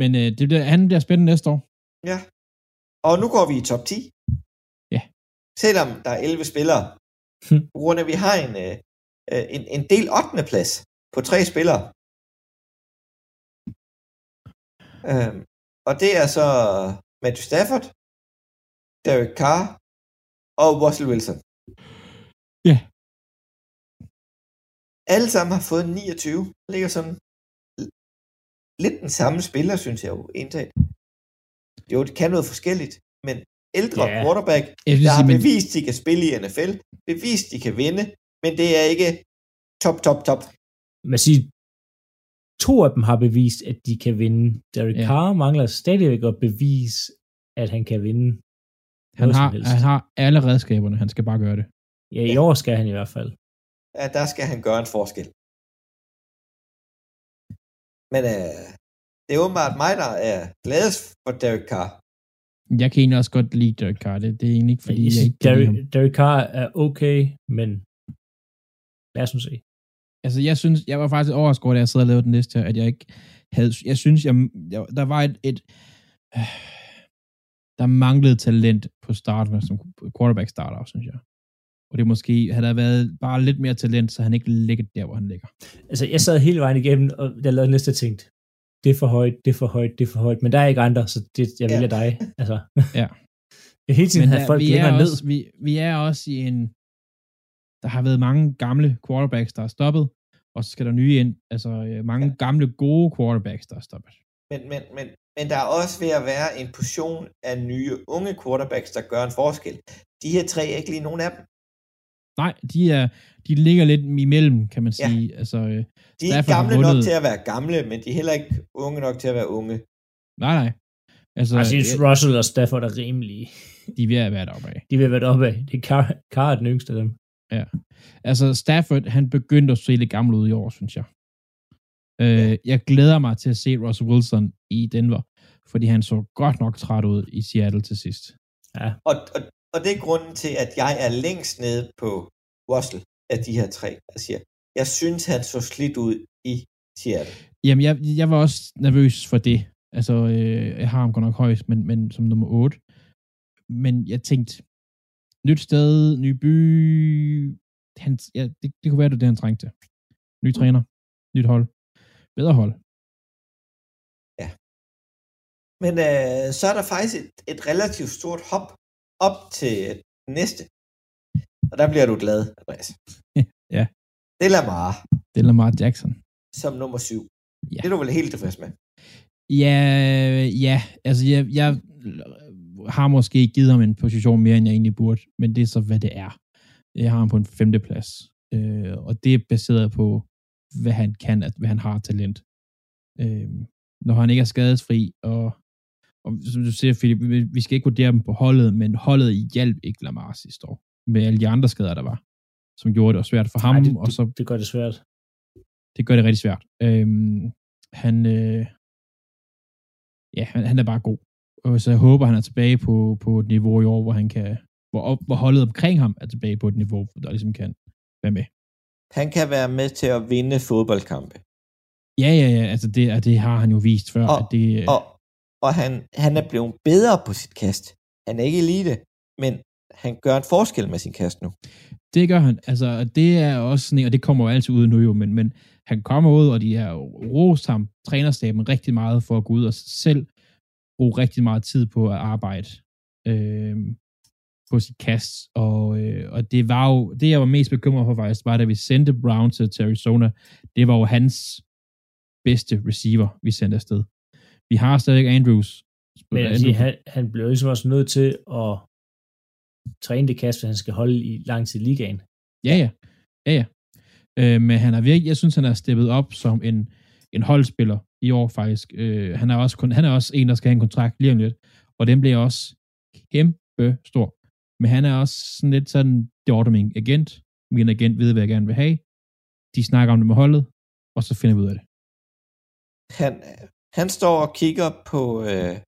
Men øh, det bliver, han bliver spændende næste år. Ja. Og nu går vi i top 10. Ja. Selvom der er 11 spillere. Hm. På grund af, at vi har en, øh, øh en, en del 8. plads på tre spillere. Øhm, og det er så Matthew Stafford, Derek Carr og Russell Wilson. Ja. Alle sammen har fået 29. Ligger sådan lidt den samme spiller, synes jeg jo, indtaget. Jo, det kan noget forskelligt, men ældre yeah. quarterback, der har bevist, at de kan spille i NFL, bevist, at de kan vinde, men det er ikke top, top, top. Man siger, to af dem har bevist, at de kan vinde. Derek ja. Carr mangler stadigvæk at bevise, at han kan vinde. Han har, han har alle redskaberne, han skal bare gøre det. Ja, i ja. år skal han i hvert fald. Ja, der skal han gøre en forskel. Men øh, det er åbenbart mig, der er gladest for Derek Carr. Jeg kan egentlig også godt lide Derek Carr. Det, det er egentlig ikke, fordi jeg, jeg ikke Derek, Derek Carr er okay, men lad os nu se altså jeg synes, jeg var faktisk overrasket over, da jeg sad og lavede den næste her, at jeg ikke havde, jeg synes, jeg, jeg der var et, et øh, der manglede talent på starten, som quarterback starter, synes jeg. Og det måske havde der været bare lidt mere talent, så han ikke ligger der, hvor han ligger. Altså, jeg sad hele vejen igennem, og jeg lavede næste tænkt, det er for højt, det er for højt, det er for højt, men der er ikke andre, så det, jeg vælger ja. dig. Altså. ja. Jeg hele tiden men der, folk vi er også, ned. Vi, vi er også i en, der har været mange gamle quarterbacks, der er stoppet, og så skal der nye ind. Altså øh, mange ja. gamle, gode quarterbacks, der er stoppet. Men, men, men, men der er også ved at være en portion af nye, unge quarterbacks, der gør en forskel. De her tre er ikke lige nogen af dem. Nej, de, er, de ligger lidt imellem, kan man sige. Ja. Altså, øh, de er ikke gamle nok til at være gamle, men de er heller ikke unge nok til at være unge. Nej, nej. Altså, jeg synes, Russell og Stafford er rimelige. De er ved at være deroppe af. De er ved at være deroppe af. Det er Carr, Carr den yngste af dem. Ja. Altså, Stafford, han begyndte at se lidt gammel ud i år, synes jeg. Øh, jeg glæder mig til at se Russell Wilson i Denver, fordi han så godt nok træt ud i Seattle til sidst. Ja. Og, og, og det er grunden til, at jeg er længst nede på Russell af de her tre. Jeg siger, jeg synes, han så slidt ud i Seattle. Jamen, jeg, jeg var også nervøs for det. Altså, øh, jeg har ham godt nok højst, men, men som nummer 8. Men jeg tænkte, nyt sted, ny by, han, ja, det, det kunne være, det det, han trængte. Ny mm. træner, nyt hold, bedre hold. Ja. Men øh, så er der faktisk et, et relativt stort hop op til næste. Og der bliver du glad, Andreas. ja. Det er Lamar. Det er Lamar Jackson. Som nummer syv. Ja. Det er du vel helt tilfreds med? Ja, ja. Altså, jeg, jeg har måske givet ham en position mere, end jeg egentlig burde, men det er så, hvad det er. Jeg har ham på en femteplads, øh, og det er baseret på, hvad han kan, at hvad han har talent. Øh, når han ikke er skadesfri, og og som du siger, Philip, vi skal ikke vurdere dem på holdet, men holdet hjalp ikke Lamar sidste år, med alle de andre skader, der var, som gjorde det også svært for ham. Ej, det, og så, det gør det svært. Det gør det rigtig svært. Øhm, han, øh, ja, han, han er bare god. Og så jeg håber, han er tilbage på, på et niveau i år, hvor han kan, hvor, op, hvor holdet omkring ham er tilbage på et niveau, der ligesom kan være med. Han kan være med til at vinde fodboldkampe. Ja, ja, ja, altså det, det har han jo vist før. Og, at det, og, og han, han er blevet bedre på sit kast. Han er ikke elite, men han gør en forskel med sin kast nu. Det gør han. Altså, det er også sådan, og det kommer jo altid ud nu jo, men, men han kommer ud, og de har rost ham, trænerstaben, rigtig meget for at gå ud og selv bruge rigtig meget tid på at arbejde øh, på sit kast. Og, øh, og det var jo, det jeg var mest bekymret for faktisk, var da vi sendte Brown til, til Arizona, det var jo hans bedste receiver, vi sendte afsted. Vi har stadig Andrews. Men altså, han, han blev ligesom også nødt til at træne det kast, hvis han skal holde i lang tid i ligaen. Ja, ja. ja, ja. Øh, men han er virkelig, jeg synes, han er steppet op som en, en holdspiller i år faktisk. Øh, han, er også, han er også en, der skal have en kontrakt lige om lidt, og den bliver også kæmpe stor. Men han er også sådan lidt sådan, det ordner min agent. Min agent ved, hvad jeg gerne vil have. De snakker om det med holdet, og så finder vi ud af det. Han, han står og kigger på øh,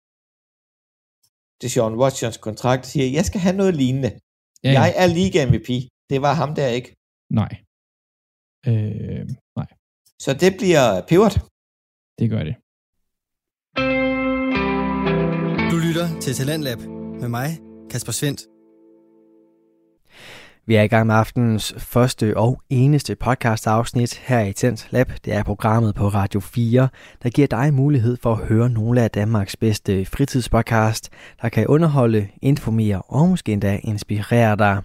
Deshaun Watsons kontrakt og siger, jeg skal have noget lignende. Ja, ja. Jeg er liga MVP. Det var ham der ikke. Nej. Øh, nej. Så det bliver pivot. Det gør det. Du lytter til Talentlab med mig, Kasper Svendt. Vi er i gang med aftenens første og eneste podcast afsnit her i Tens Lab. Det er programmet på Radio 4, der giver dig mulighed for at høre nogle af Danmarks bedste fritidspodcast, der kan underholde, informere og måske endda inspirere dig.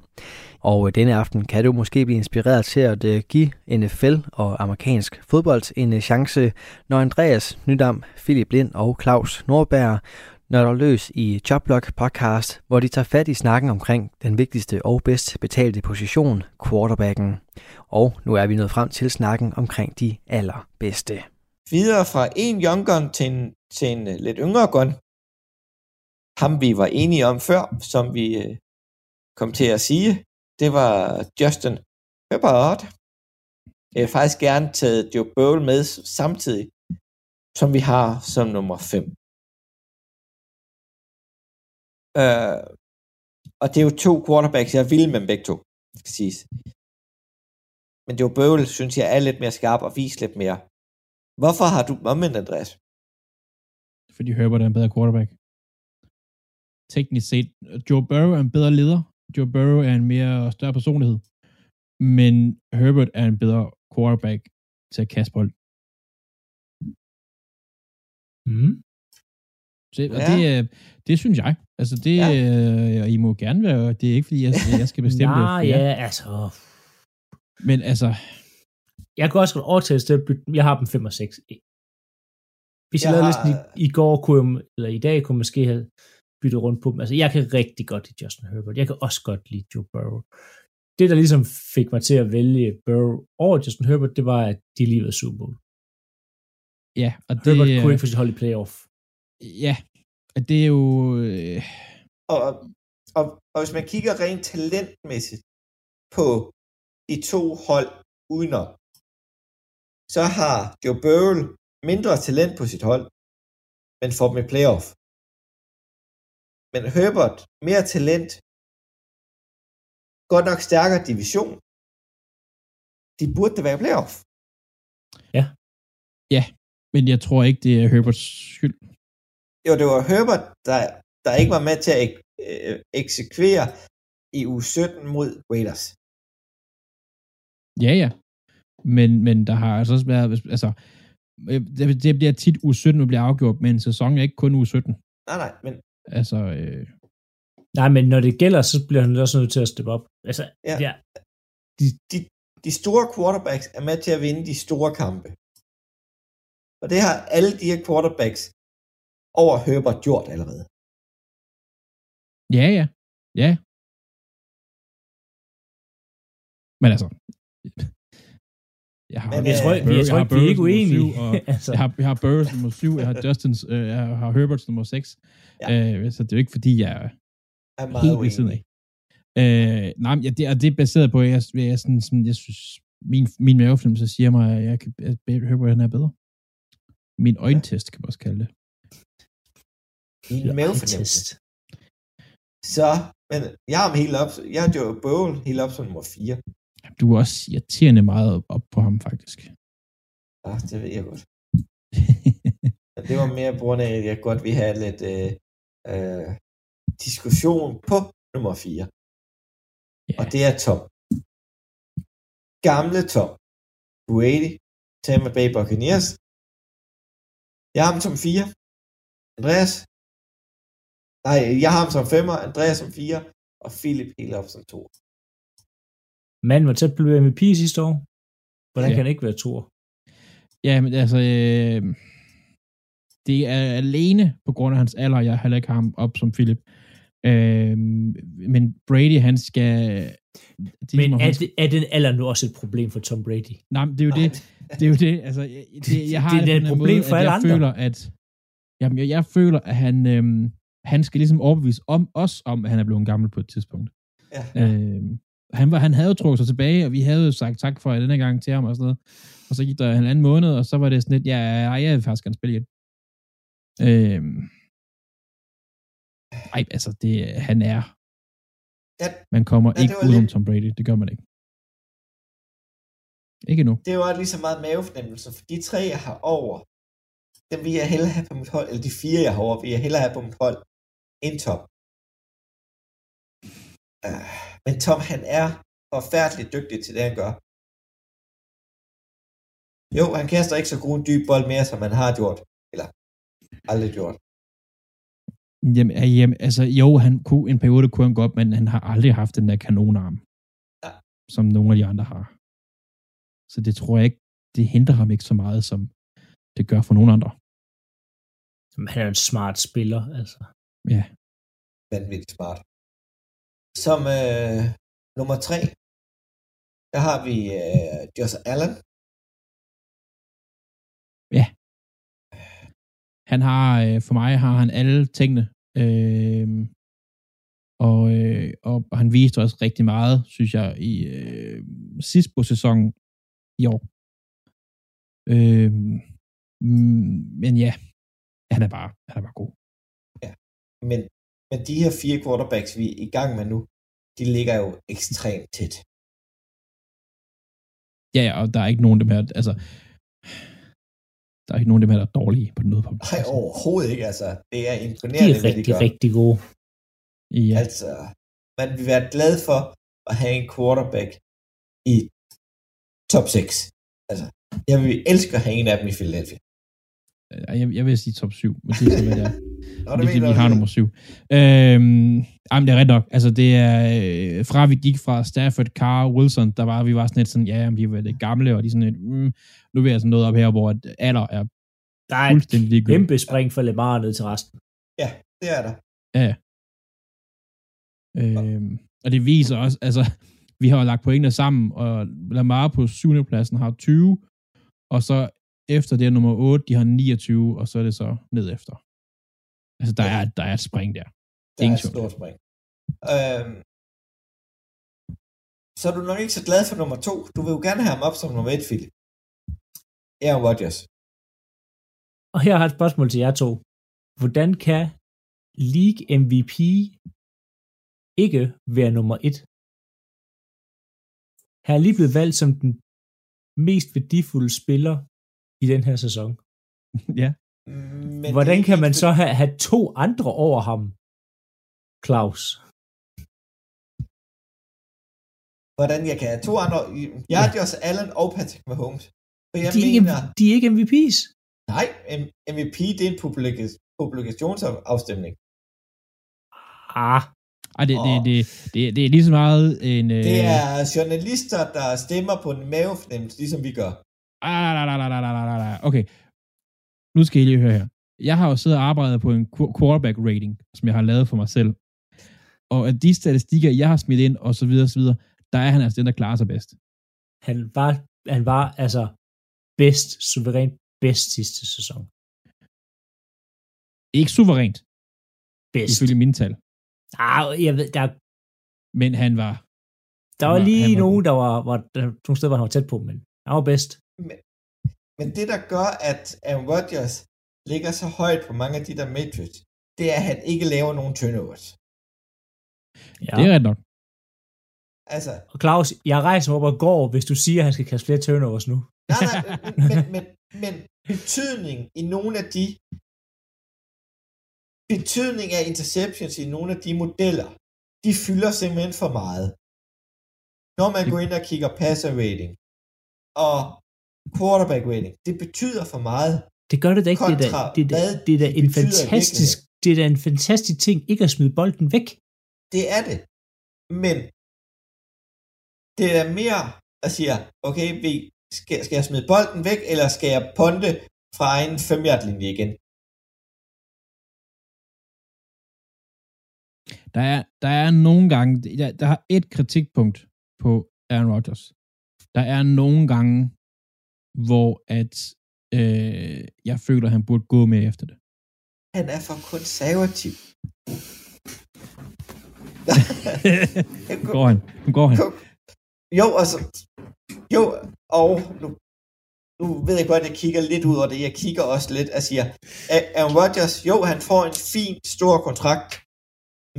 Og øh, denne aften kan du måske blive inspireret til at øh, give NFL og amerikansk fodbold en chance, når Andreas Nydam, Philip Lind og Claus Nordberg nørder løs i Jobblog podcast, hvor de tager fat i snakken omkring den vigtigste og bedst betalte position, quarterbacken. Og nu er vi nået frem til snakken omkring de allerbedste. Videre fra en young gun til en, til en øh, lidt yngre gun. Ham vi var enige om før, som vi øh, kom til at sige, det var Justin Herbert. Jeg vil faktisk gerne taget Joe Burrow med samtidig, som vi har som nummer 5. Øh, og det er jo to quarterbacks, jeg vil med begge to, skal siges. Men det er jo Bøvel, synes jeg, er lidt mere skarp og viser lidt mere. Hvorfor har du omvendt, Andreas? Fordi Herbert er en bedre quarterback. Teknisk set, Joe Burrow er en bedre leder. Joe Burrow er en mere større personlighed. Men Herbert er en bedre quarterback til at kaste bold. Mm. Så, og ja. det, det synes jeg. Altså det, ja. øh, I må gerne være, det er ikke fordi, jeg, jeg skal bestemme det. Nej, ja, altså. Men altså. Jeg kan også godt overtage det, jeg har dem 5 og 6. Hvis jeg, jeg lavede har... listen i, i går, kunne jeg, eller i dag, kunne jeg måske have byttet rundt på dem. Altså, jeg kan rigtig godt lide Justin Herbert. Jeg kan også godt lide Joe Burrow. Det, der ligesom fik mig til at vælge Burrow over Justin Herbert, det var, at de lige var Super Bowl. Ja, og det... Herbert kunne ikke få sit hold i playoff. Ja, det er jo... Øh... Og, og, og hvis man kigger rent talentmæssigt på de to hold udenom, så har Joe Burrow mindre talent på sit hold, men får dem i playoff. Men Herbert, mere talent, godt nok stærkere division. De burde da være i playoff. Ja. Ja, men jeg tror ikke, det er Herberts skyld. Jo, det var Herbert, der, der ikke var med til at ek- øh, eksekvere i u 17 mod Raiders. Ja, ja. Men, men der har altså også været, altså, øh, det, det bliver tit u 17, der bliver afgjort, men sæsonen er ikke kun u 17. Nej, nej, men... Altså, øh... Nej, men når det gælder, så bliver han også nødt til at steppe op. Altså, ja. ja. De, de, de store quarterbacks er med til at vinde de store kampe. Og det har alle de her quarterbacks over Herbert gjort allerede. Ja, ja. Ja. Men altså, Jeg har, Men, jeg tror, jeg, jeg tror ikke, vi er ikke uenige. Og altså. jeg, har, jeg har Burrows nummer 7, jeg har Justins, øh, jeg har Herberts nummer 6. Ja. Øh, så det er jo ikke, fordi jeg er, er helt ved siden af. Øh, nej, ja, det, er, det er baseret på, at jeg, jeg, sådan, sådan, jeg synes, min, min mavefornemmelse siger mig, at jeg kan at Herbert han er bedre. Min øjentest, kan man også kalde det. Min mavefornemmelse. Så, men jeg har ham helt op, jeg har Joe Bowl helt op som nummer 4. Du er også irriterende meget op på ham, faktisk. Ja, det ved jeg godt. det var mere på grund af, at jeg godt vil have lidt øh, øh, diskussion på nummer 4. Yeah. Og det er Tom. Gamle Tom. Brady. Tampa Bay Buccaneers. Jeg har ham som 4. Andreas. Nej, jeg har ham som 5'er. Andreas som 4. Og Philip helt op som 2. Manden var tæt på MVP sidste år. Hvordan ja. kan han ikke være to? Ja, men altså, øh, det er alene på grund af hans alder, jeg heller ikke har ham op som Philip. Øh, men Brady, han skal... De men er, det, er den alder nu også et problem for Tom Brady? Nej, det er jo det. Det er jo det. Altså, det, jeg har det, det er et problem måde, for alle jeg andre. Føler, at, jamen, jeg, jeg føler, at han, øhm, han skal ligesom overbevise om os om, at han er blevet gammel på et tidspunkt. Ja. Øhm, han, var, han havde jo trukket sig tilbage, og vi havde jo sagt tak for denne gang til ham og sådan noget. Og så gik der en anden måned, og så var det sådan lidt, ja, jeg vil faktisk gerne spille igen. Øhm, ej, altså, det, han er. Ja, man kommer ja, ikke ud om Tom Brady. Det gør man ikke. Ikke nu. Det var lige så meget mavefornemmelse, for de tre, jeg har over, dem vil jeg hellere have på mit hold, eller de fire, jeg har over, vil jeg hellere have på mit hold, end Tom. Uh, men Tom, han er forfærdeligt dygtig til det, han gør. Jo, han kaster ikke så god en dyb bold mere, som han har gjort. Eller aldrig gjort. Jamen, jamen, altså, jo, han kunne, en periode kunne han godt, men han har aldrig haft den der kanonarm, ja. som nogle af de andre har. Så det tror jeg ikke, det hindrer ham ikke så meget, som det gør for nogle andre. Men han er en smart spiller, altså. Ja. Vanvittigt smart. Som øh, nummer tre, der har vi øh, Josh Allen. Ja. Han har, øh, for mig har han alle tingene. Øh, og, øh, og han viste også rigtig meget, synes jeg, i øh, sidst på sæsonen i år. Øh, men ja, han er bare, han er bare god. Men, men de her fire quarterbacks, vi er i gang med nu, de ligger jo ekstremt tæt. Ja, ja, og der er ikke nogen af dem her, altså, der er ikke nogen af dem her, der er dårlige på noget punkt. Nej, overhovedet ikke, altså. Det er imponerende, de er rigtig, de rigtig gode. Ja. Altså, man vil være glad for at have en quarterback i top 6. Altså, jeg vil elske at have en af dem i Philadelphia. Jeg, jeg vil sige top 7, men det er så, hvad det er. Nå, det, det er vi har nummer 7. Øhm, jamen, det er ret nok. Altså, det er øh, fra vi gik fra Stafford, Carr, Wilson, der var vi var sådan lidt sådan, ja, vi var lidt gamle, og de sådan lidt, mm, nu er vi altså noget op her, hvor alder er Der er et kæmpe spring for Lamar ned til resten. Ja, det er der. Ja. Øhm, og det viser også, altså, vi har lagt pointene sammen, og Lamar på 7. pladsen har 20, og så efter det er nummer 8, de har 29, og så er det så ned efter. Altså, der, ja. er, der er et spring der. Der Ingen er et stort spring. Øhm, så er du nok ikke så glad for nummer 2. Du vil jo gerne have ham op som nummer 1, Philip. Aaron Rodgers. Og her har jeg et spørgsmål til jer to. Hvordan kan League MVP ikke være nummer 1? Han er lige blevet valgt som den mest værdifulde spiller i den her sæson. ja. Men Hvordan kan man så have, have to andre over ham, Claus? Hvordan jeg kan have to andre... Jeg har ja. også Allen og Patrick Mahomes. For jeg de, er mener, ikke, de er ikke MVP's. Nej, MVP det er en publikationsafstemning. Ah. Ej, det, det, det, det, det er lige så meget en... Det er journalister, der stemmer på en mavefornemmelse, ligesom vi gør. Okay, nu skal I lige høre her. Jeg har jo siddet og arbejdet på en quarterback rating, som jeg har lavet for mig selv. Og af de statistikker, jeg har smidt ind, og så videre, og så videre, der er han altså den, der klarer sig bedst. Han var han var altså bedst, suverænt bedst sidste sæson. Ikke suverænt. Bedst. Ifølge mine tal. Ah, jeg ved, der, Men han var... der var var- lige var nogen, god. der var, var der, nogle steder, hvor han var tæt på, men han var bedst. Men det, der gør, at Aaron Rodgers ligger så højt på mange af de der metrics, det er, at han ikke laver nogen turnovers. Ja. Det er ret nok. Altså, Og Claus, jeg rejser mig op og går, hvis du siger, at han skal kaste flere turnovers nu. nej, nej, men, men, men betydning i nogle af de betydning af interceptions i nogle af de modeller, de fylder simpelthen for meget. Når man går ind og kigger passer rating og quarterback rating, det betyder for meget. Det gør det da ikke. Det er da, Kontra det er da, hvad det er da det en fantastisk, det er da en fantastisk ting, ikke at smide bolden væk. Det er det. Men det er mere at sige, okay, vi, skal, skal jeg smide bolden væk, eller skal jeg ponte fra egen 5 linje igen? Der er, der er nogle gange, der, der har et kritikpunkt på Aaron Rodgers. Der er nogle gange, hvor at øh, jeg føler, at han burde gå med efter det. Han er for konservativ. Nu går han. Nu går han. Jo, altså, jo, og nu, nu ved jeg godt, at jeg kigger lidt ud over det. Jeg kigger også lidt og siger, Aaron Rodgers, jo, han får en fin, stor kontrakt,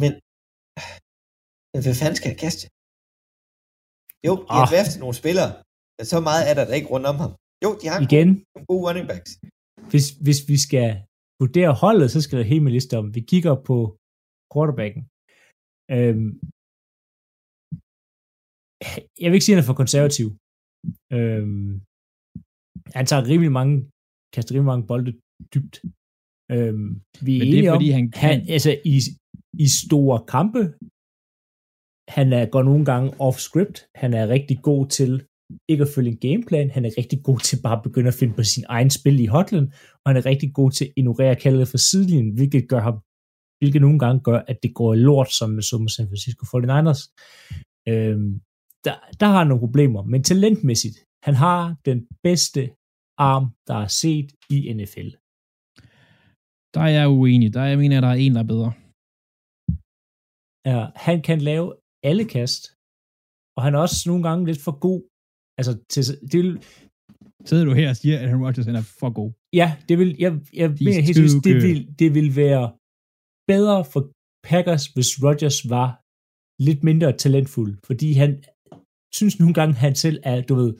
men, men hvad fanden skal jeg kaste? Jo, de har Ah. nogle spillere, men så meget er der da ikke rundt om ham. Jo, de har Igen, nogle gode running backs. hvis, hvis vi skal vurdere holdet, så skal der helt med liste om. Vi kigger på quarterbacken. Øhm, jeg vil ikke sige, at han er for konservativ. Øhm, han tager rimelig mange, kaster rimelig mange bolde dybt. Øhm, vi er Men det er fordi, om, han han, kan. altså i, i store kampe, han er, går nogle gange off-script, han er rigtig god til ikke at følge en gameplan, han er rigtig god til bare at begynde at finde på sin egen spil i hotlen, og han er rigtig god til at ignorere kaldet fra sidelinjen, hvilket gør ham hvilket nogle gange gør, at det går lort, som med som med San Francisco 49ers. Øhm, der, der har han nogle problemer, men talentmæssigt, han har den bedste arm, der er set i NFL. Der er jeg uenig. Der er, jeg mener, at der er en, der er bedre. Ja, han kan lave alle kast, og han er også nogle gange lidt for god. Altså, til, det vil, Sidder du her og siger, at Aaron Rodgers er for god? ja, det vil, jeg, jeg He's mener helt seriøst, det vil, det vil være bedre for Packers, hvis Rodgers var lidt mindre talentfuld, fordi han synes nogle gange, han selv er, du ved,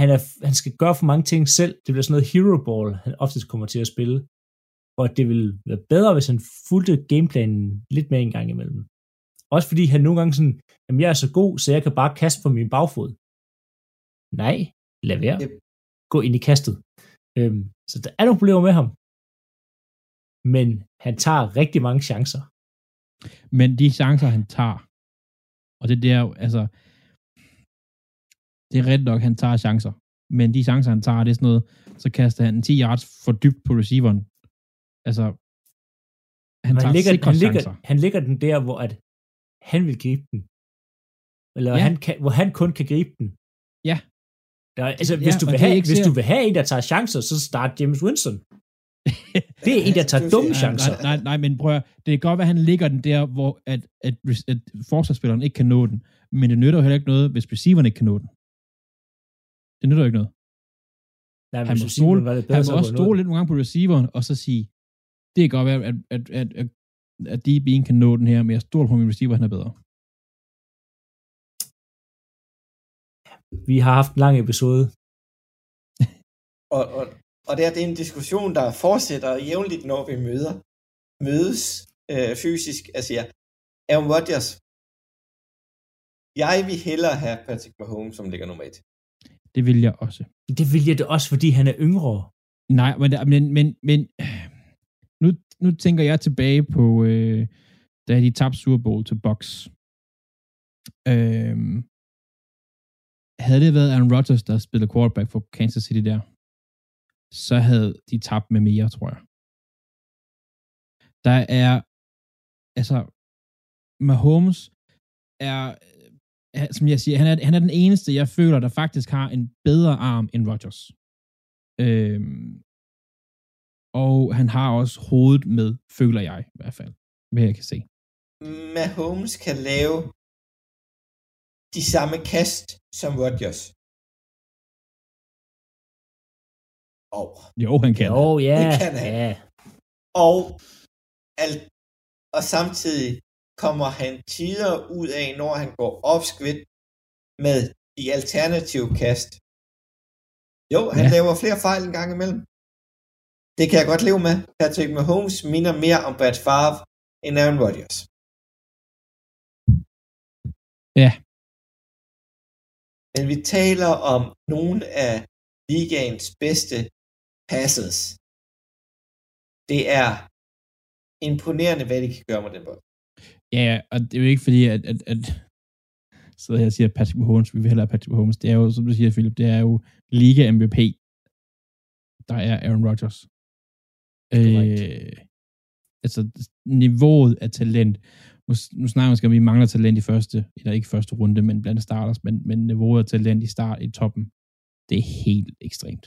han, er, han skal gøre for mange ting selv. Det bliver sådan noget hero ball, han oftest kommer til at spille. Og det vil være bedre, hvis han fulgte gameplanen lidt mere en gang imellem. Også fordi han nogle gange sådan, jamen jeg er så god, så jeg kan bare kaste på min bagfod. Nej, lad være. Yep. Gå ind i kastet. Øhm, så der er nogle problemer med ham. Men han tager rigtig mange chancer. Men de chancer, han tager, og det der, altså, det er ret nok, han tager chancer. Men de chancer, han tager, det er sådan noget, så kaster han 10 yards for dybt på receiveren. Altså, han Men tager han, ligger, sikre han, ligger, chancer. han ligger den der, hvor at han vil gribe den. Eller Ja. han kan, hvor han kun kan gribe den. Ja. Altså, hvis, Ja, du vil have, ikke hvis du vil have en, der tager chancer, så start James Winston. Det er en, der tager er dumme chancer. Nej, nej, nej, men prøv at, det kan godt være, at han ligger den der, hvor at, at, at forsvarsspilleren ikke kan nå den. Men det nytter jo heller ikke noget, hvis receiveren ikke kan nå den. Det nytter jo ikke noget. Nej, Han må, stole, det han bedre, må så også stole lidt nogle gange på receiveren, og så sige, det kan godt være, at, at, at, at, at DB'en kan nå den her, men jeg stoler på min receiver, han er bedre. Vi har haft en lang episode. Og, og, og det, er, det er en diskussion, der fortsætter jævnligt, når vi møder, mødes øh, fysisk. Altså, ja, Aaron Rodgers, jeg vil hellere have Patrick Mahomes, som ligger nummer et. Det vil jeg også. Det vil jeg da også, fordi han er yngre. Nej, men, men, men, men nu, nu tænker jeg tilbage på, øh, da de tabte Super Bowl til Bucks. Øhm, havde det været Aaron Rodgers, der spillede quarterback for Kansas City der, så havde de tabt med mere, tror jeg. Der er, altså, Mahomes er øh, som jeg siger, han er, han er den eneste, jeg føler, der faktisk har en bedre arm end Rodgers. Øhm, og han har også hovedet med, føler jeg i hvert fald, hvad jeg kan se. Mahomes kan lave de samme kast som Rodgers. Oh. Jo, han kan. Jo, ja. Det kan han. Ja. Og, al, og samtidig kommer han tider ud af, når han går opskvidt med de alternative kast. Jo, han ja. laver flere fejl en gang imellem. Det kan jeg godt leve med. Patrick Mahomes minder mere om Brad Favre end Aaron Rodgers. Ja. Men vi taler om nogle af ligaens bedste passes. Det er imponerende, hvad de kan gøre med den bold. Ja, og det er jo ikke fordi, at, at, at så jeg siger Patrick Mahomes, vi vil hellere Patrick Mahomes. Det er jo, som du siger, Philip, det er jo Liga MVP, der er Aaron Rodgers. Øh, altså, niveauet af talent. Nu, nu snakker vi om, at vi mangler talent i første, eller ikke første runde, men blandt starters, men, men niveauet af talent i start i toppen, det er helt ekstremt.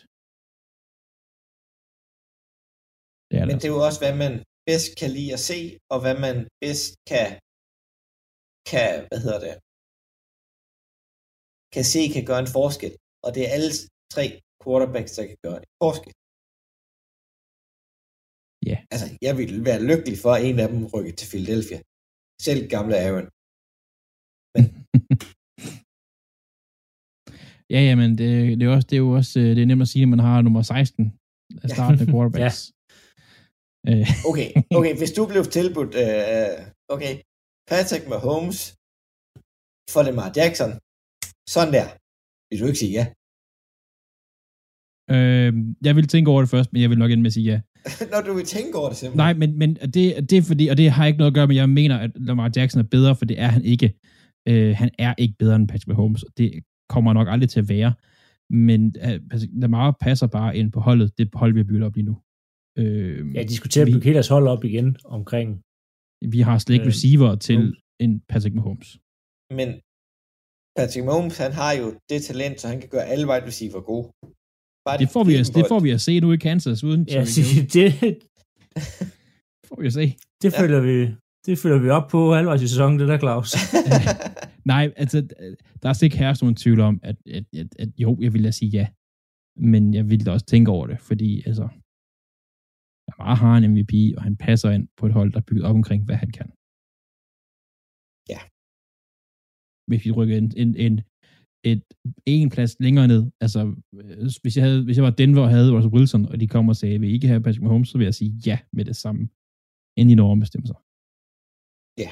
Det er det men det er jo også, hvad man bedst kan lide at se, og hvad man bedst kan, kan hvad hedder det, kan se kan gøre en forskel. Og det er alle tre quarterbacks, der kan gøre en forskel. Ja. Yeah. Altså, jeg ville være lykkelig for, at en af dem rykker til Philadelphia. Selv gamle Aaron. Men... ja, ja, men det, det, er også, det er jo også det er nemt at sige, at man har nummer 16 af startende quarterbacks. ja. Øh. okay, okay, hvis du blev tilbudt, uh, okay, Patrick Mahomes for Lamar Jackson, sådan der, vil du ikke sige ja? Øh, jeg vil tænke over det først, men jeg vil nok ende med at sige ja. Når du vil tænke over det simpelthen. Nej, men, men det, det er fordi, og det har ikke noget at gøre med, jeg mener, at Lamar Jackson er bedre, for det er han ikke. Øh, han er ikke bedre end Patrick Mahomes, og det kommer nok aldrig til at være. Men uh, Lamar passer bare ind på holdet, det hold, vi har bygget op lige nu. Øh, ja, diskuterer vi, deres hold op igen omkring... Vi har slet ikke øh, receiver til en Patrick Mahomes. Men Patrick Mahomes, han har jo det talent, så han kan gøre alle wide receiver gode. Bare det, får vi at, det får vi at se nu i Kansas, uden ja, det, får vi at se. Det ja. følger vi det følger vi op på halvvejs i sæsonen, det der, Claus. Nej, altså, der er ikke herst nogen tvivl om, at, at, at, at jo, jeg vil da sige ja. Men jeg vil da også tænke over det, fordi altså, Lamar har en MVP, og han passer ind på et hold, der er bygget op omkring, hvad han kan. Ja. Hvis vi rykker en, en, en, et, en plads længere ned, altså hvis jeg, havde, hvis jeg var Denver og havde Russell Wilson, og de kommer og sagde, at vi ikke have Patrick Mahomes, så vil jeg sige ja med det samme, inden de når ombestemme sig. Ja.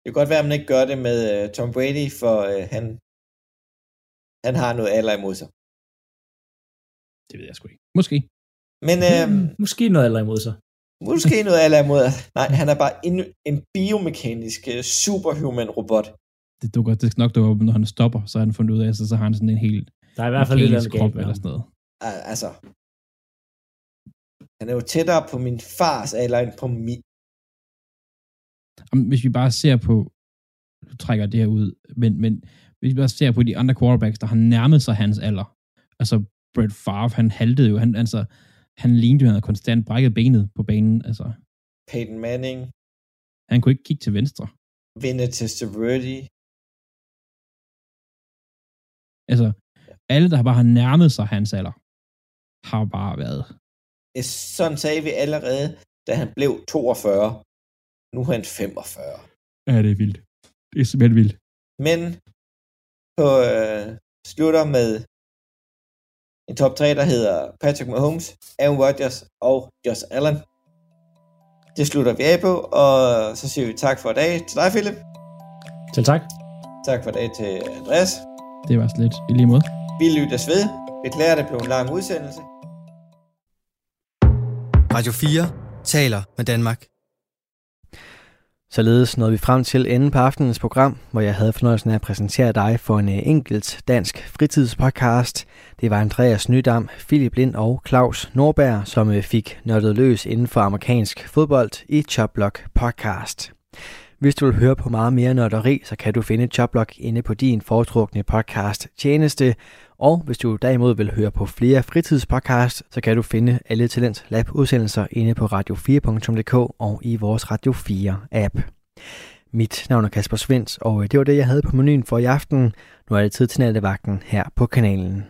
Det kan godt være, at man ikke gør det med uh, Tom Brady, for uh, han, han har noget alder imod sig. Det ved jeg sgu ikke. Måske. Men, øhm, måske noget alder imod sig. Måske noget alder imod sig. Nej, han er bare en, en biomekanisk øh, superhuman robot. Det dukker det nok dukker op, når han stopper, så har han fundet ud af, så, så har han sådan en helt Der er i hvert fald lidt krop eller sådan noget. Altså, han er jo tættere på min fars alder end på min. Hvis vi bare ser på, du trækker det her ud, men, men hvis vi bare ser på de andre quarterbacks, der har nærmet sig hans alder, altså Brett Favre, han haltede jo, han, altså, han lignede jo, han havde konstant brækket benet på banen, altså. Peyton Manning. Han kunne ikke kigge til venstre. Til Stavrati. Altså, alle, der bare har nærmet sig hans alder, har bare været. Sådan sagde vi allerede, da han blev 42. Nu er han 45. Ja, det er vildt. Det er simpelthen vildt. Men på øh, slutter med en top 3, der hedder Patrick Mahomes, Aaron Rodgers og Josh Allen. Det slutter vi af på, og så siger vi tak for i dag til dig, Philip. Til tak. Tak for i dag til Andreas. Det var slet i lige måde. Vi lyttes ved. Beklager, det blev en lang udsendelse. Radio 4 taler med Danmark. Således nåede vi frem til enden på aftenens program, hvor jeg havde fornøjelsen af at præsentere dig for en øh, enkelt dansk fritidspodcast. Det var Andreas Nydam, Philip Lind og Claus Norberg, som øh, fik nørdet løs inden for amerikansk fodbold i Choplock podcast. Hvis du vil høre på meget mere nørderi, så kan du finde Choplock inde på din foretrukne podcast tjeneste. Og hvis du derimod vil høre på flere fritidspodcasts, så kan du finde alle Talent Lab udsendelser inde på radio4.dk og i vores Radio 4 app. Mit navn er Kasper Svens, og det var det, jeg havde på menuen for i aften. Nu er det tid til nattevagten her på kanalen.